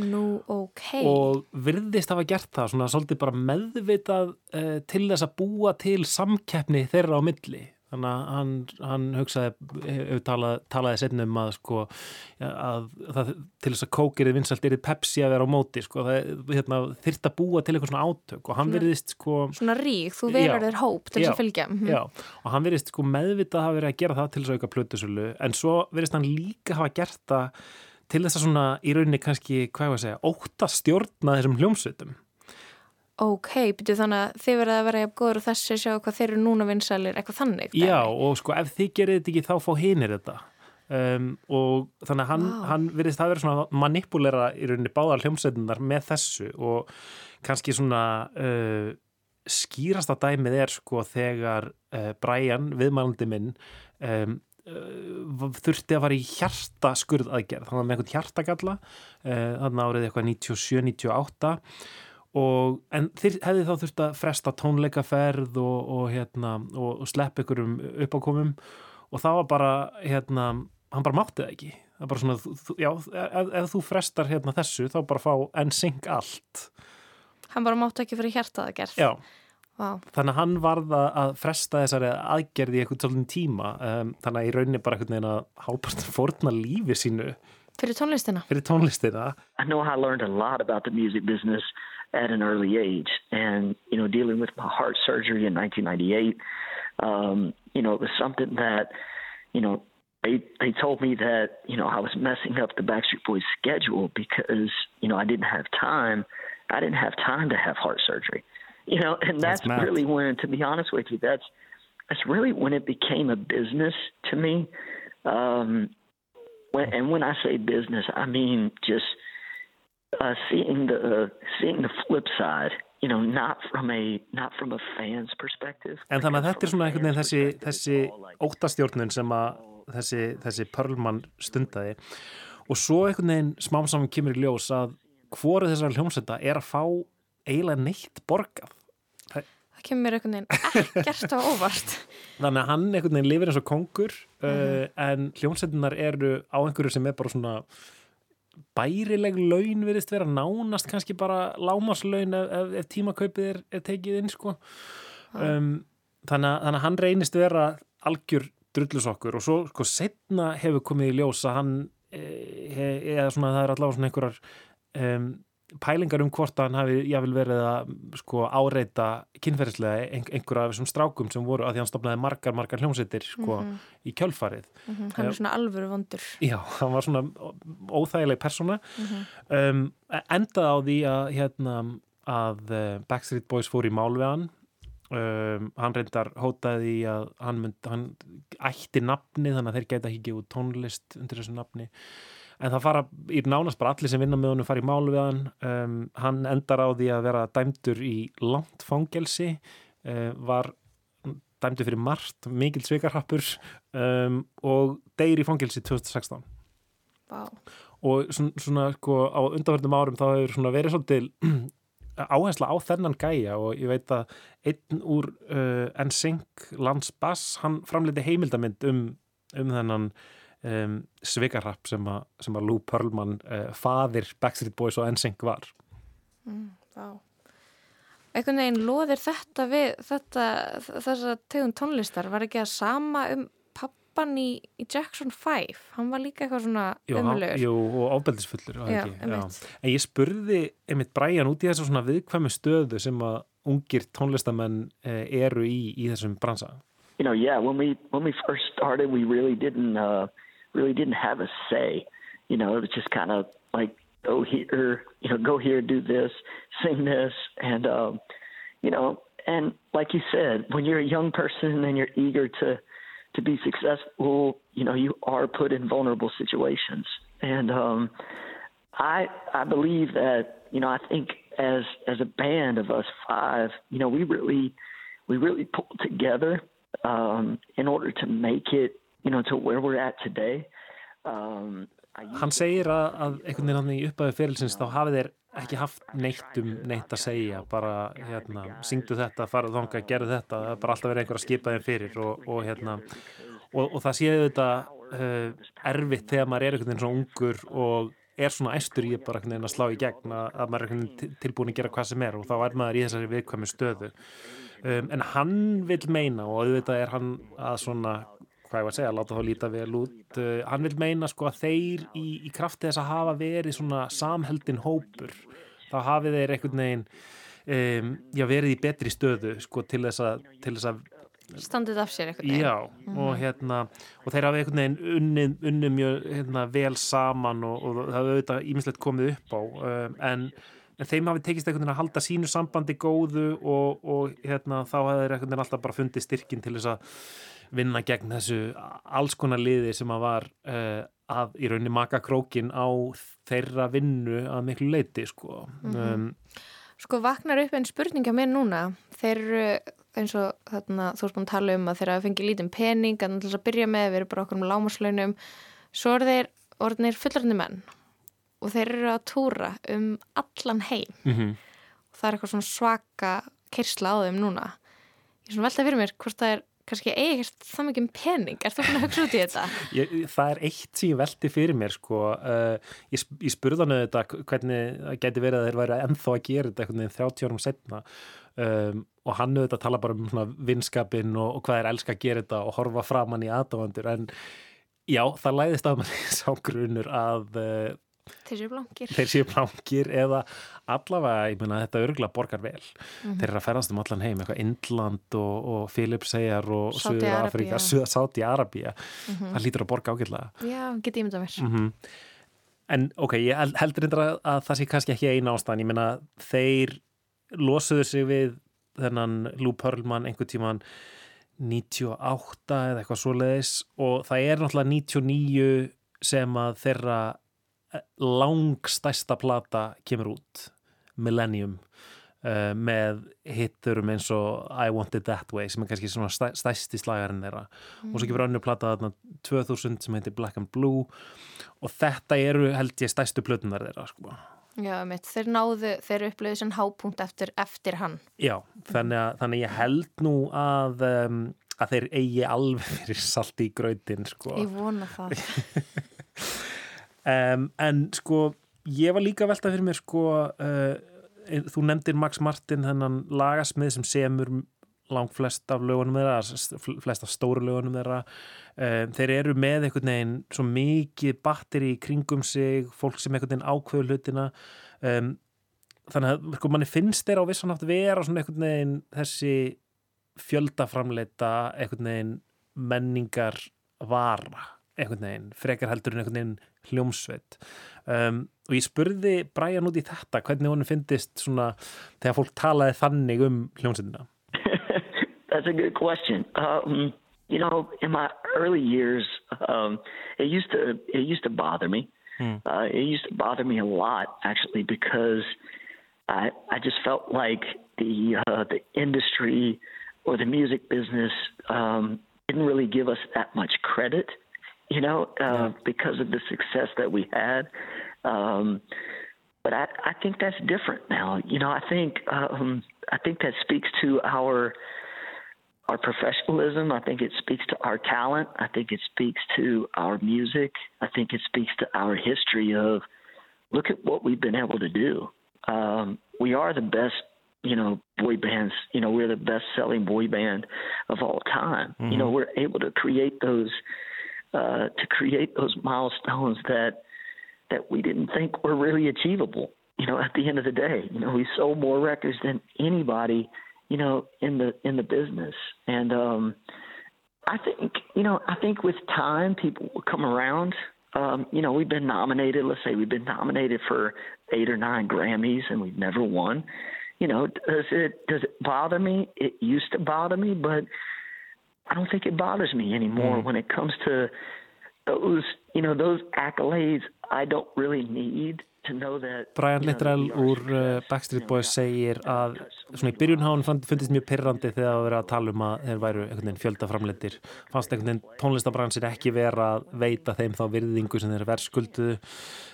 Nú, ok. og virðist hafa gert það svona svolítið bara meðvitað uh, til þess að búa til samkeppni þeirra á milli þannig að hann, hann hugsaði hefur talað, talaði setnum um að sko að það, til þess að kókerið vinsalt er Pepsi að vera á móti sko það hérna, þyrft að búa til eitthvað svona átök og hann veriðist sko Svona rík, þú Já. þér hóp til þess að fylgja. Mhm. Já, og hann verðist sko meðvitað hafa verið að gera það til þess að auka plötusölu en svo verðist hann líka hafa gert það til þess að svona í rauninni kannski, hvað ég var að segja, óta stjórna þessum hljómsveitum. Ok, byrju þannig að þið verða að vera jafn góður og þessi sjá hvað þeir eru núna vinsælir, eitthvað þannig. Já, og sko ef þið gerir þetta ekki þá fá hinir þetta. Um, og þannig að hann, Vá. hann verðist það vera svona manipulera í rauninni báðar hljómsveitunar með þessu og kannski svona uh, skýrasta dæmið er sko þegar uh, Brian, viðmælandi minn um, þurfti að fara í hjarta skurðaðgerð þannig með einhvern hjartagalla uh, þannig árið eitthvað 97-98 og en þeir hefði þá þurft að fresta tónleikaferð og, og, hérna, og, og slepp ykkur um uppákomum. Og það var bara hérna, hann bara mátti það ekki. Það er bara svona, þú- já, ef, ef þú frestar hérna þessu þá bara fá NSYNC allt. Hann bara mátti ekki fyrir hjartaða gerð. já, Vá. þannig að hann varða að fresta þessari aðgerði í eitthvað svolítið tíma um, þannig að í rauninni bara einhvern veginn að hálfpartin fórna lífi sínu Fyrir tónlistina. fyrir tónlistina I know I learned a lot about the music business at an early age. And, you know, dealing with my heart surgery in 1998, um, you know, it was something that, you know, they, they told me that, you know, I was messing up the Backstreet Boys schedule because, you know, I didn't have time. I didn't have time to have heart surgery. You know, and That's that's, really when, to be honest with you, that's, that's really when it became a business to me. Um, when, and when I say business, I mean just uh, seeing the seeing the flip side. You know, not from a not from a fan's perspective. En þannig að þetta er svona einhvern veginn þessi, þessi óttastjórnun sem að þessi, þessi Perlman stundaði og svo einhvern veginn smám saman kemur í ljós að hvoru þessar hljómsveita er að fá eiginlega neitt borgað. Það, kemur einhvern veginn ekkert á óvart. þannig að hann einhvern veginn lifir eins og kongur uh, en hljómsveitinar eru á einhverju sem er bara svona bærileg laun virðist vera nánast kannski bara lámaslaun ef, ef, ef tímakaupið er, er tekið inn sko. um, þannig, að, þannig að hann reynist vera algjör drullusokkur og svo sko setna hefur komið í ljós að hann eh, eða svona það er allavega svona einhverjar um, pælingar um hvort hann hafi jáfnvel verið að sko áreita kynferðislega ein, einhverja af þessum strákum sem voru að því hann stopnaði margar, margar hljómsveitir sko Mhm. í kjölfarið Mhm, Hann er svona alvöru vondur. Já, hann var svona óþægileg persóna Mhm. um, endaði á því að hérna að eh, Backstreet Boys fór í mál við hann um, hann reyndar hótaði að hann, mynd, hann ætti nafni þannig að þeir geta ekki gefið tónlist undir þessu nafni en það fara í nánast bara allir sem vinna með honum fara í mál við hann um, hann endar á því að vera dæmdur í langt fangelsi uh, var dæmdur fyrir margt, mikil svikarhappur um, og deyr í fangelsi 2016 Vá. og svona, svona sko, á undanverðum árum þá hefur verið svolítil áhersla á þennan gæja og ég veit að einn úr uh, NSYNC Lance Bass, hann framleiti heimildamind um, um þennan um, svikarrapp sem, sem að Lou Pearlman uh, faðir Backstreet Boys og NSYNC var. Mm, vá. Einhvern veginn loðir þetta við þetta, þessa tegund tónlistar. Var ekki að sama um pappan í, í Jackson 5 hann var líka eitthvað svona umlegur jú, og það Já, einmitt. En ég spurði einmitt Brian út í þessu svona viðkvæmu stöðu sem að ungir tónlistamenn eh, eru í í þessum bransa. You know, yeah, when we when we first started, we really didn't uh, really didn't have a say. You know, it was just kind of like go here, you know, go here, do this, sing this, and um, you know, and like you said, when you're a young person and you're eager to to be successful, you know, you are put in vulnerable situations, and um, I I believe that you know I think as as a band of us five, you know, we really we really pulled together um, in order to make it, you know, to where we're at today. Um, Hann segir að, að einhvern veginn í upphæðu fyrirlsins þá hafið þeir ekki haft neitt um neitt að segja, bara hérna, syngdu þetta, farðu þanga, gerðu þetta, það er bara alltaf verið einhver að skipa þeim fyrir og, og hérna, og, og það séu þetta uh, erfitt þegar maður er einhvern veginn svona ungur og er svona æstur í bara einhvern veginn að slá í gegn að, að maður er einhvern veginn til- tilbúin að gera hvað sem er og þá er maður í þessari viðkvæmi stöðu um, en hann vil meina og auðvitað er hann að svona hvað ég var að segja, láta þá líta vel út. Uh, hann vil meina sko að þeir í, í krafti þess að hafa verið svona samheldin hópur þá hafið þeir einhvern veginn um, já, verið í betri stöðu sko til þess að, til þess að standið af sér eitthvað Já, og hérna og þeir hafa einhvern veginn unnið, unnið mjög hérna, vel saman og, og það hefur auðvitað ímislegt komið upp á um, en, en þeim hafi tekist einhvern veginn að halda sínu sambandi góðu og, og hérna, þá þeir einhvern veginn alltaf bara fundið styrkin til þess að vinna gegn þessu alls konar liði sem að var uh, að í rauninni maka krókin á þeirra vinnu að miklu leiti sko. Mhm. um, Sko vaknar upp einn spurninga mér núna. Þeir eru eins og þarna, þú erst búin að tala um að þeir hafa fengið lítinn pening að þess að byrja með, við erum bara okkur um lámaslaunum svo eru þeir orðinir fullarni menn og þeir eru að túra um allan heim. Mhm. og það er eitthvað svona svaka kyrsla á þeim núna. Ég er svona veltað fyrir mér hvort það er kannski eigi ekkert það mikið um pening er þú búin að hugsa út í þetta? Ég, það er eitt sem ég velti fyrir mér sko. uh, ég, ég spurði hann þetta hvernig það geti verið að þeir væri ennþá að gera þetta einhvern veginn 30 árum setna um, og hann auðvitað tala bara um vinskapin og, og hvað er elska að gera þetta og horfa framann í aðdáfandur en já, það læðist að manni sá grunur að uh, Þeir séu blankir. Þeir séu blankir eða allavega, ég meina þetta örgulega borgar vel. Mhm. þeir eru að ferðast um allan heim, eitthvað Indland og, og Filipseyjar og Suður Afrika. Sáti Arabía Mhm. það lítur að borga ágætlega. Já, getið ímyndað mér. Mm En ok, ég held- heldur reyndar að, að það sé kannski ekki eina ástæðan, ég meina þeir losuðu sig við þennan Lou Pearlman einhver tíman 98 eða eitthvað svoleiðis og það er náttúrulega 99 sem að þeirra langstæsta plata kemur út Millennium uh, með hitturum eins og I Want It That Way sem er kannski svona stæ, stæsti slagarinn þeirra. Og svo kemur önnur plata þarna 2000 sem heitir Black and Blue. Og þetta eru held ég stæstu plötunar þeirra sko. Já, mitt, þeir náðu, þeir upplöðu sem hápunkt eftir, eftir hann. Já, þannig að, þannig að ég held nú að, um, að þeir eigi alveg fyrir salt í grautin sko. Ég vona það um, en sko ég var líka að velta fyrir mér sko uh, þú nefndir Max Martin þennan lagasmið sem semur langt flest af lögunum þeirra flest af stóru lögunum þeirra. Um, þeir eru með einhvern veginn svo mikið batteri í kringum sig fólk sem einhvern veginn ákveður hlutina. Um, þannig að sko manni finnst þeir á vissan átt vera svona einhvern veginn þessi fjöldaframleita einhvern veginn menningar vara einhvern veginn, frekar heldur en einhvern veginn hljómsveit um, og ég spurði Brian út í þetta hvernig honum finnist svona þegar fólk talaði þannig um hljómsveitina That's a good question. Um, you know, in my early years, um, it used to it used to bother me. Uh, it used to bother me a lot, actually, because I I just felt like the uh, the industry or the music business um, didn't really give us that much credit, you know, uh, because of the success that we had. Um, but I, I think that's different now. You know, I think um, I think that speaks to our our professionalism. I think it speaks to our talent. I think it speaks to our music. I think it speaks to our history of look at what we've been able to do. Um, we are the best, you know, boy bands. You know, we're the best selling boy band of all time. You know, we're able to create those uh, to create those milestones that that we didn't think were really achievable. You know, at the end of the day, you know, we sold more records than anybody, you know, in the in the business. And um I think, you know, I think with time people will come around. Um, you know, we've been nominated, let's say we've been nominated for eight or nine Grammys and we've never won. You know, does it does it bother me? It used to bother me, but I don't think it bothers me anymore mm. when it comes to those, you know, those accolades I don't really need. to know that Brian Littrell úr uh, Backstreet Boys segir að svona í byrjun hafa hann fundist mjög pyrrandi þegar það verið að tala um að þeir væru einhvern veginn fjöldaframleitir fannst einhvern veginn tónlistabransin ekki vera að veita þeim þá virðingu sem þeir verðskulduðu.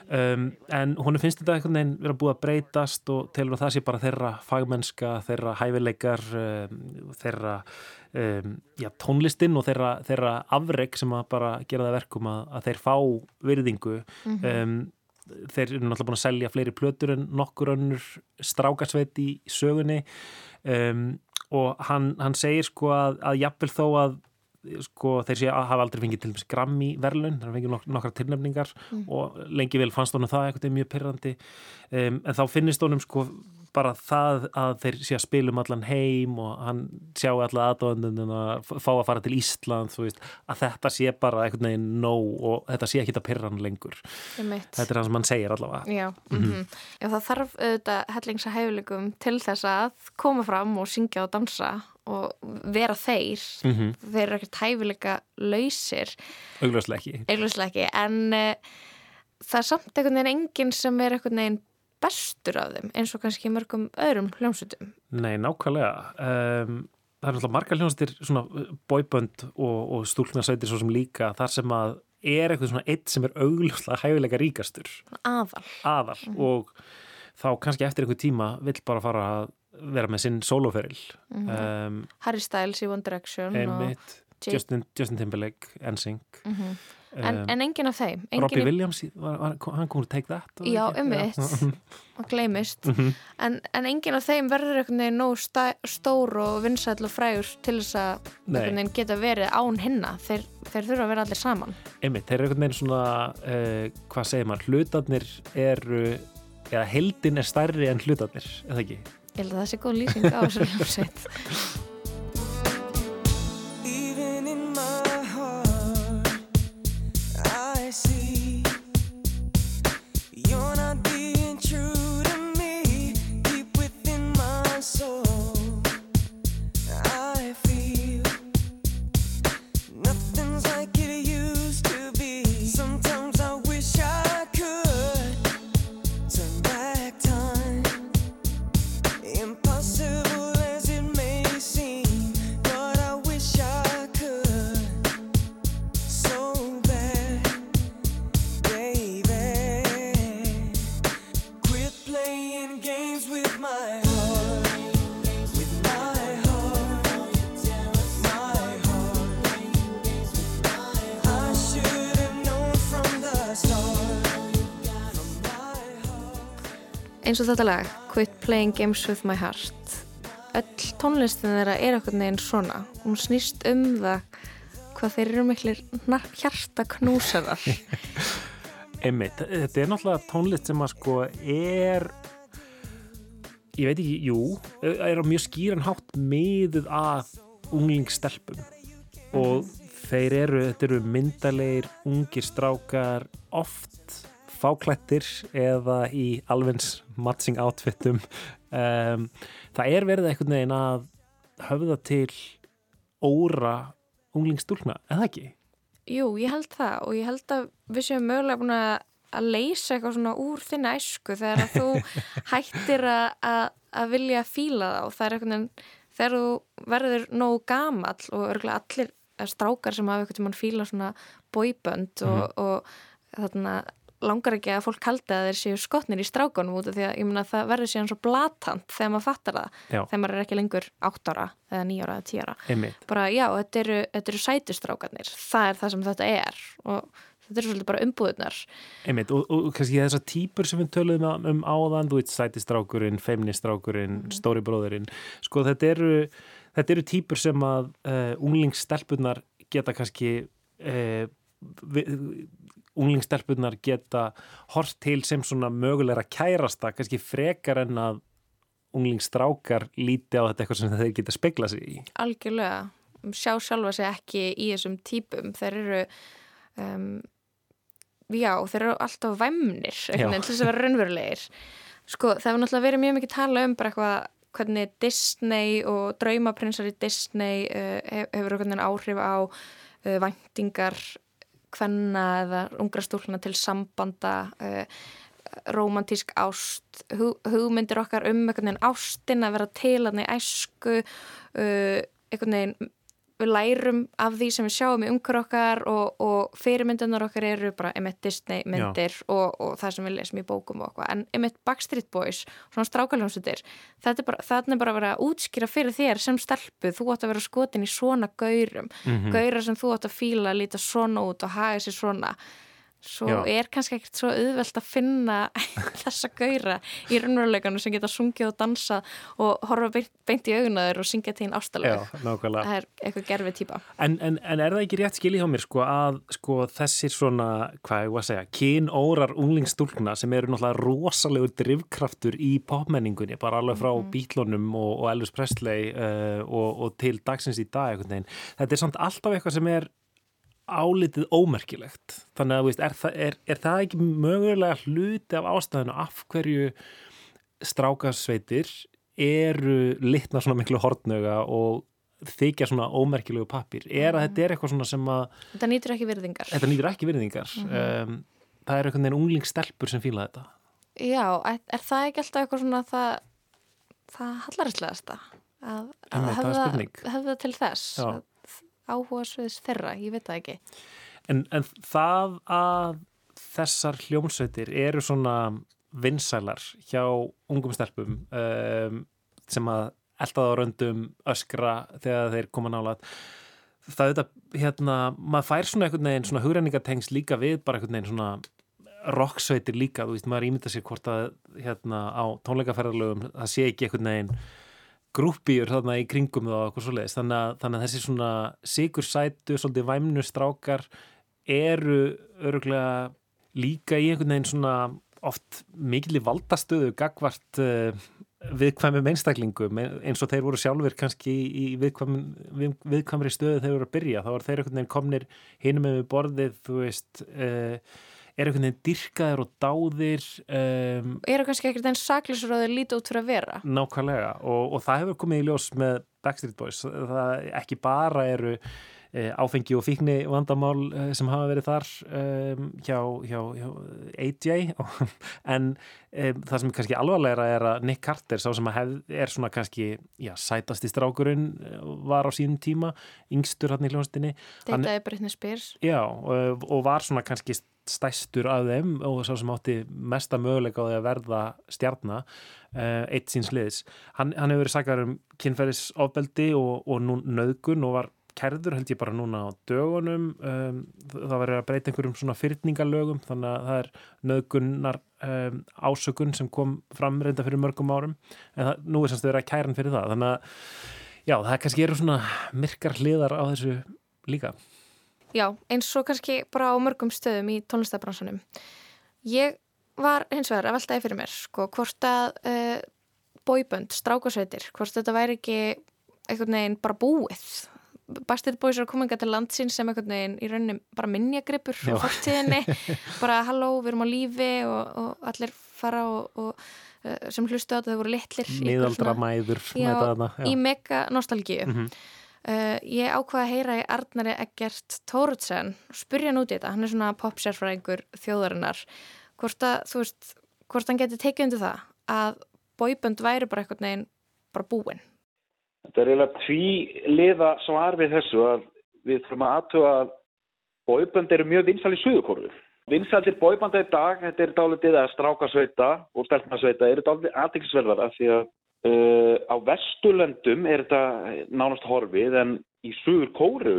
Um, en hún finnst þetta einhvern veginn vera búið að breytast og telur að það sé bara þeirra fagmennska, þeirra hæfileikar um, þeirra um, já, tónlistin og þeirra, þeirra afreg sem að bara gera það verkum að, að þeir fá virðingu. Mhm. um, þeir eru náttúrulega búin að selja fleiri plötur en nokkur önnur strákarsveit í sögunni um, og hann, hann segir sko að, að jafnvel þó að sko þeir sé að hafa aldrei fengið til dæmis Grammy verðlun, það fengið nok nokkra tilnefningar Mm. og lengi vel fannst honum það eitthvað mjög pyrrandi um, en þá finnist honum sko bara það að þeir sé að spila um allan heim og hann sjá alla aðdóðandun að fá að fara til Ísland veist, að þetta sé bara eitthvað neginn nóg og þetta sé ekki að pyrra hann lengur þetta er það sem hann segir allavega. Já, mm Já, það þarf auðvitað hellingsa hæfileikum til þess að koma fram og syngja og dansa og vera þeir. Mhm. Þeir eru ekkert hæfileika lausir, ekki, en uh, það er samt einhvern veginn enginn sem er einhvern veginn bestur af þeim, eins og kannski mörgum öðrum hljómsutum. Nei, nákvæmlega um, það er náttúrulega margar hljónstir svona bóibönd og, og stúlknarsveitir svo sem líka þar sem að er eitthvað svona eitt sem er augljóslega hæfileika ríkastur Aðal. aðal Mhm. og þá kannski eftir einhver tíma vill bara fara að vera með sinn soloferil Mhm. um, Harry Styles í One Direction Justin, Justin Timberlake NSYNC Mhm. En, um, en enginn af þeim. Enginn Robbie í- Williams var, var, hann kom úr Take That Já, um Já. og gleymist Mhm. en, en enginn af þeim verður einhvern veginn nóg stór og vinsæll og frægur til þess að geta verið án hinna þeir, þeir þurfa að vera allir saman Einmitt, þeir eru einhvern veginn svona, uh, hvað segir maður, hlutarnir eru, eða heldin er stærri en hlutarnir, eða ekki? ég held að það sé góð lýsing á þessu hljómsveit eins og þetta lag Quit Playing Games With My Heart. Öll tónlistin þeirra er einhvern veginn svona. Hún snýst um það hvað þeir eru miklir hjarta knúsarar Einmitt, þetta er náttúrulega tónlist sem að sko er, ég veit ekki, jú, er á mjög skýran hátt miðuð að unglingstelpum. Og þeir eru, þetta eru myndalegir, ungir strákar, oft fáklættir eða í alvens matching outfitum. Um, það er verið einhvern veginn að höfða til óra unglingsstúlna, eða ekki? Jú, ég held það og ég held að við séum mögulega búin að leysa eitthvað svona úr þinni æsku þegar að þú hættir að, að, vilja fíla þá það er einhvern veginn, þegar þú verður nógu gamall og örgulega allir strákar sem hafa einhvern tímann fíla svona boybönd og, og þarna langar ekki að fólk haldi að þeir séu skotnir í strákunum út af því að að það verður síðan svo blatant þegar maður fattar það Já. þegar maður er ekki lengur 8 ára eða 9 ára eða 10 ára Einmitt. bara já, þetta eru, þetta eru sætustrákarnir það er það sem þetta er og þetta eru svolítið bara umbúðunar Einmitt, og, og kannski þessar típur sem við töluðum um, áðan, þú veit, sætistrákurinn, feministrákurinn, Mhm. stóri bróðurinn, sko þetta eru, þetta eru típur sem að uh, unglingsstelpunar geta kannski, uh, unglingsstelpunar geta hort til sem svona mögulegra kærasta, kannski frekar en að unglingsstrákar líti á þetta eitthvað sem þeir geta spegla sig í. algjörlega. Sjá sjálfa sig ekki í þessum típum. Þeir eru um, já, þeir eru alltaf væmnir til þess að vera raunverulegir. Sko, það hefur náttúrulega verið mjög mikið tala um bara eitthvað hvernig Disney og draumaprinsar í Disney uh, hef- hefur áhrif á uh, væntingar hvenna eða ungra stúlna til sambanda uh, romantísk ást hug, hugmyndir okkar um einhvern veginn ástin að vera til að í æsku uh, einhvern veginn við lærum af því sem við sjáum í umhver okkar og, og fyrirmyndunar okkar eru bara einmitt Disney myndir og, og það sem við lesum í bókum og eitthvað. En einmitt Backstreet Boys, svona strákaljónsutir þetta er bara, það er bara að vera að útskýra fyrir þér sem stelpu, þú átt að vera skotin í svona gaurum, Mhm. gaurar sem þú átt að fíla, líta svona út og haga sér svona svo Já. er kannski ekkert svo auðvelt að finna þessa gaura í raunveruleikanu sem geta sungið og dansa og horfa beint, í augunaður og syngja til hinn nákvæmlega. það er eitthvað gerfi típa En, en, en er það ekki rétt skilið hjá mér sko að sko þessir svona, hvað ég var að segja, kynórar unglingstúlkna sem eru náttúrulega rosalegur drivkraftur í popmenningunni, bara alveg frá mm Bítlunum og, og Elvis Presley uh, og, og til dagsins í dag. Þetta er samt alltaf eitthvað sem er álitið ómerkilegt. Þannig að, veist, er, er, er það ekki mögulega hluti af ástæðinu af hverju strákarsveitir eru litna svona miklu hortnöga og þykja svona ómerkilegu pappir er að þetta er eitthvað svona sem að þetta nýtur ekki virðingar. Þetta nýtur ekki virðingar. Mhm. um, það er einhvern veginn unglingsstelpur sem fíla þetta. Já, er, er það ekki alltaf eitthvað svona það, það hallaræslegasta að, að hefða, hefða til þess Já. að áhuga sviðis þeirra, ég veit það ekki. En, en það að þessar hljómsveitir eru svona vinsælar hjá ungum stelpum um, sem að eldaða röndum öskra þegar þeir koma nálat það er þetta, hérna, maður fær svona einhvern veginn svona hugrenningatengs líka við bara einhvern veginn svona rocksveitir líka, þú veist, maður ímynda sér hvort að hérna á tónleikaferðarlögum það sé ekki einhvern veginn grúppíur þarna í kringum og eitthvað svoleiðis. Þannig að, þannig að þessi svona sigur sætu, svolítið væmnu strákar eru öruglega líka í einhvern veginn svona oft mikil í valdastöðu gagvart uh, viðkvæmum einstaklingum. Eins og þeir voru sjálfur kannski í viðkvæm, við, viðkvæmri stöðu þegar þeir voru að byrja. Þá var þeir einhvern veginn komnir hinum með borðið þú veist uh, er einhvern veginn dyrkaðir og dáðir um, eru kannski ekkert einn saklisur að þeir líti út fyrir að vera? Nákvæmlega og, og það hefur komið í ljós með Backstreet Boys. Það ekki bara eru áfengi og fíkni vandamál e, sem hafa verið þar e, hjá, hjá, hjá AJ en e, það sem er kannski alvarlegra er að Nick Carter sá sem að hef, er svona kannski já, sætasti strákurinn var á sínum tíma yngstur hann í hljónstinni Deitaði Britney Spears. Já, og, og var svona kannski stæstur af þeim og sá sem átti mesta möguleika á því að verða stjarnar uh, eitt síns liðs. Hann, hann hefur verið sakar um kynferðisofbeldi og, og nú nöðgun og var kærður held ég bara núna á dögunum um, það var að breyta einhverjum svona fyrningalögum þannig að það er nöðgunnar um, ásökun sem kom fram reynda fyrir mörgum árum en það, nú er semst verið að kæra hann fyrir það þannig að já, það kannski eru svona myrkar hliðar á þessu líka Já, eins og kannski bara á mörgum stöðum í tónlistafbransunum. Ég var hins vegar að veltaði fyrir mér, sko, hvort að uh, bóibönd, strákasveitir, hvort þetta væri ekki einhvern veginn bara búið. Backstreet Boys eru kominga til landsins sem einhvern veginn í rauninni bara minjagripur Já. og fortíðinni, bara halló, við erum á lífi og, og allir fara og, og uh, sem hlustu á þetta þau voru litlir. í einhver miðaldra svona- mæður Já, með þarna, já. í mega nostalgíu. Mhm. Uh, ég ákvaða að heyra í Arnari Eggert Tóruðsen og spurja hann út í þetta, hann er svona popsérfræðingur þjóðarinnar, hvort að þú veist, hvort hann geti tekið undir það að bóibönd væri bara einhvern veginn bara búin. Þetta er eiginlega tví liða svar við þessu að við þurfum að aðtuga að bóibönd eru mjög vinsal í suðukorfu. Vinsaldir bóibanda í dag, þetta er dálítið að strákasveita og stelpnasveita eru dálítið aðeinsverðar af því að uh, á vesturlöndum er þetta nánast horfið en í suður kóru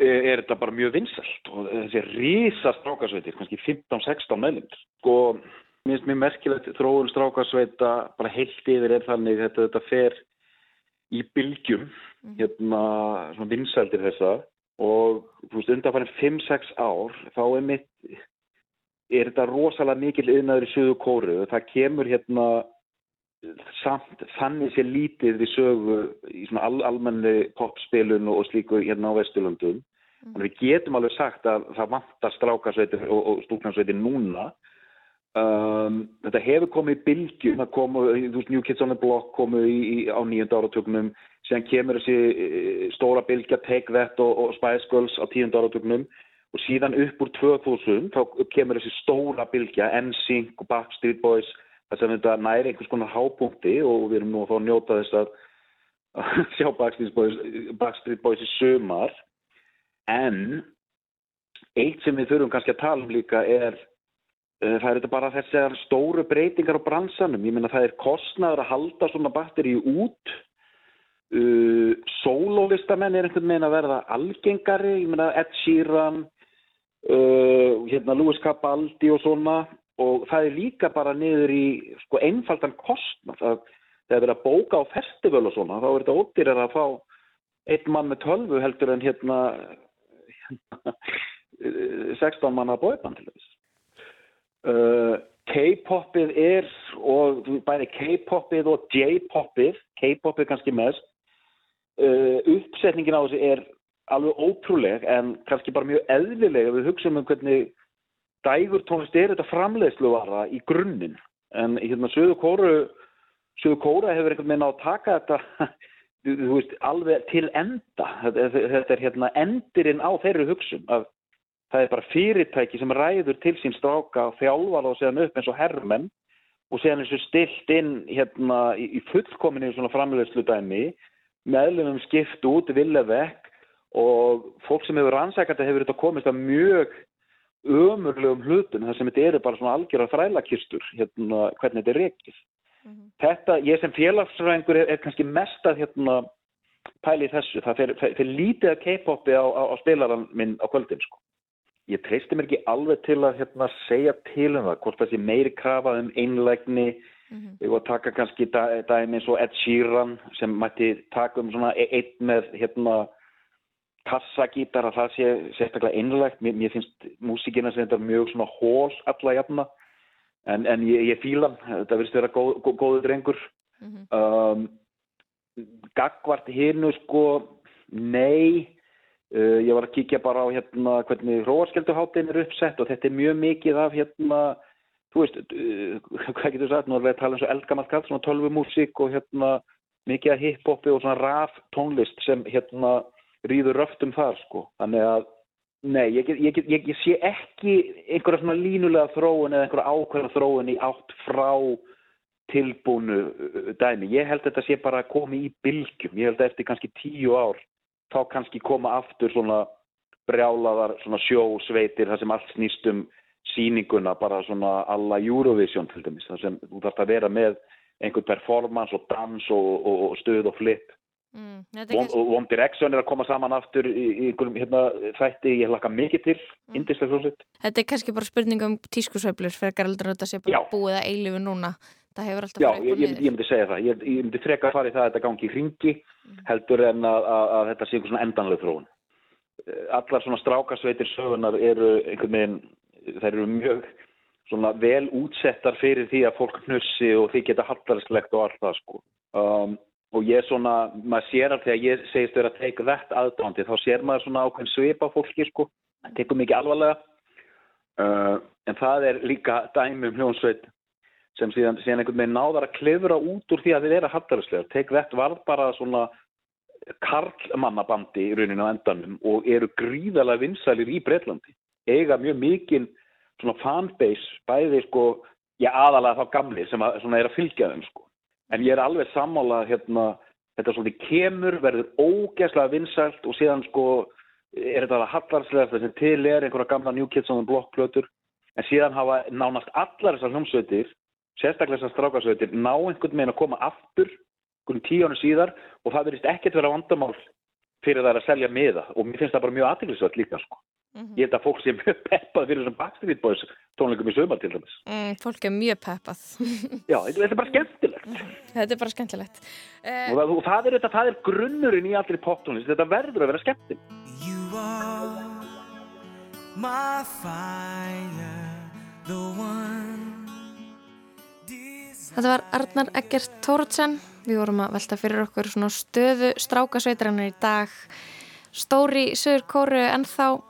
er þetta bara mjög vinsalt og þessi rísa strákasveitir, kannski 15-16 meðlumir. Sko, mér finnst mér merkilegt þróun strákasveita bara heilt yfir er þannig þetta, þetta fer í bylgjum hérna svona vinsældir þessa og þú veist undanfærin 5-6 ár þá er mitt er þetta rosalega mikil yðnaður í sögu kóru það kemur hérna samt þannig sé lítið við sögu í svona al almenni popspilun og slíku hérna á Vesturlundum þannig við getum alveg sagt að það vantar strákarsveitir og, og stúknarsveitir núna Um, þetta hefur komið í bylgjum það komu, þú veist, New Kids on the Block komu í, í, á nýjönda áratögnum síðan kemur þessi e, stóra bylgja Take That og, og Spice Girls á tíunda áratögnum og síðan upp úr 2000 þá kemur þessi stóra bylgja NSYNC og Backstreet Boys þess að þetta næri einhvers konar hápunkti og við erum nú að fá að njóta þess að að sjá Backstreet Boys, Backstreet Boys í sömar en eitt sem við þurfum kannski að tala um líka er Eh, Það er þetta bara þessar stóru breytingar á bransanum. Ég meina það er kostnaður að halda svona batteri út. Uh, Sólólistamenn er einhvern veginn að verða algengari. Ég meina Ed Sheeran, uh, hérna Louis Capaldi og svona og það er líka bara niður í sko einfaldan kostnað það þegar verið að bóka á festival og svona þá er þetta ódýrar að fá einn mann með tölvu heldur en hérna, hérna 16 manna bóiðbann til þess uh, K-popið er og bæði K-popið og J-popið K-popið kannski mest uh, uppsetningin á þessu er alveg ótrúleg en kannski bara mjög eðlilega við hugsaum um hvernig dægur tónlist er þetta framleiðsluvara í grunninn. En hérna Suðu Kóru Suðu Kóra hefur einhvern veginn á að taka þetta þú veist, alveg til enda. Þetta, þetta er hérna endirinn á þeirri hugsun að það er bara fyrirtæki sem ræður til sín stráka og þjálfar og séðan upp eins og herrmenn og séðan eins og stilt inn hérna í, í fullkominni svona framleiðslu dæmi meðlumum skipt út vilja vekk og fólk sem hefur rannsækandi hefur þetta komist að mjög ömurlegum hlutum þar sem þetta eru bara svona algjörðar þrælakistur hérna hvernig þetta er reikið þetta, ég sem félagsfræðingur er, er kannski mest að hérna pæli þessu, það fer lítið að K-popi á, á, á spilaran minn á kvöldin sko. Ég treysti mér ekki alveg til að hérna segja til um það, hvort það sé meiri krafa um einlægni, við vorum að taka kannski dæ- dæmi eins og Ed Sheeran sem mætti taka um svona e- einn með hérna kassagítar að það sé sérstaklega einlægt, mér, mér finnst músíkina sem þetta er mjög svona hól alla jafna. En, en ég, ég fíla hann, þetta verðist vera góð, góð, góðu drengur. Um, Gagvart hinnu sko nei uh, ég var að kíkja bara á hérna hvernig hróarskjölduháttin er uppsett og þetta er mjög mikið af hérna þú veist, uh, hvað getur sagt nú er við að tala um svo eldgamalt kall, svona tölvumúsík og hérna mikið af hiphopi og svona raf tónlist sem hérna rýður röftum þar sko þannig að Nei, ég, get, ég, get, ég, ég sé ekki einhverja svona línulega þróun eða einhverja ákveðna þróun í átt frá tilbúnu uh, dæmi. Ég held að þetta sé bara að koma í bylgjum. Ég held að eftir kannski tíu ár þá kannski koma aftur svona brjálaðar svona sjósveitir þar sem allt snýst um sýninguna bara svona alla Eurovision til dæmis. þar sem þú þarfst að vera með einhvern performance og dans og, og, og stuð og flip. Mm, er One, Direction er að koma saman aftur í, í einhverjum hérna, þætti, ég hlakka mikið til, mm. indislega hljómsveit. Þetta er kannski bara spurning um tískusveiflur frekar heldur en þetta sé bara Já. búið að eilifu núna. Það hefur alltaf Já, farið ég, upp og ég, niður. ég myndi segja það. Ég, ég myndi freka að fara í það að þetta gangi í ringi heldur en að, að, að þetta sé einhver svona endanlega þróun. Eh, Allar svona strákasveitir sögunar eru einhvern veginn, þær eru mjög svona vel útsettar fyrir því að fólk hnussi og því geta hallarslegt og allt það sko. Um, og ég svona, maður sér að þegar ég segist vera að take that aðdándi þá sér maður svona ákveðin svip á fólki sko. Það tekur mikið alvarlega. Uh, en það er líka dæmi um hljónsveit sem síðan, síðan einhvern veginn náðar að klefra út úr því að þið vera hallarislegar. Take That varð bara svona karlmannabandi í rauninu á endanum og eru gríðalega vinsælir í Breitlandi. Eiga mjög mikinn svona fanbase, bæði sko, já aðalega þá gamli sem að, svona er að fylgja þeim sko. En ég er alveg sammála hérna, þetta svolítið kemur, verður ógeðslega vinsælt og síðan sko er þetta að hallarslega þess að til er einhverja gamla New Kids on the Block plötur en síðan hafa nánast allar þessar hljómsveitir sérstaklega þessar strákarsveitir ná einhvern veginn að koma aftur einhvern tíu ánum síðar og það verðist ekkert vera vandamál fyrir það að selja miða. Og mér finnst það bara mjög aðtiklisvægt líka sko. ég held að fólk sé mjög peppað fyrir þessum Backstreet Boys tónleikum í sömar til dæmis. Mm, fólk er mjög peppað. já, þetta þetta er bara skemmtilegt. Þetta er bara skemmtilegt. Uh, og það, og það, er, þetta, það er grunnurinn í allri poptónlist þetta verður að vera skemmtilegt. My fire, the one Þetta var Arnar Eggert Tóruðsen. Við vorum að velta fyrir okkur stöðu strákasveitrannar í dag. Stóri Söður Kóru en þá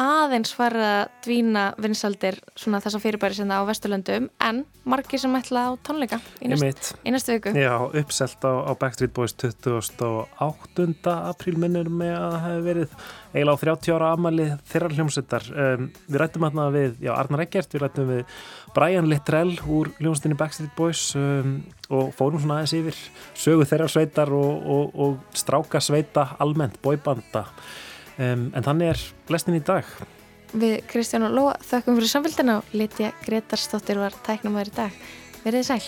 aðeins farið að dvína vinsaldir svona þessa fyrirbæri sem það á Vesturlöndum en margir sem ætla á tónleika í, næst, í næstu viku. Já, uppselt á, á Backstreet Boys 28. apríl minnur með að það hefði verið eiginlega á 30 ára amali þeirra hljómsveitar. Um, við rættum hérna við já, Arnar Eggert, við rættum við Brian Littrell úr hljómsveitinni Backstreet Boys um, og fórum svona aðeins yfir sögu þeirra sveitar og, og, og stráka sveita almennt, bóibanda um, en þannig er blestin í dag. Við Kristján og Lóa þakkum fyrir samfélgdana og Litja Gretarsdóttir var tæknum aður í dag. Verðið sæl.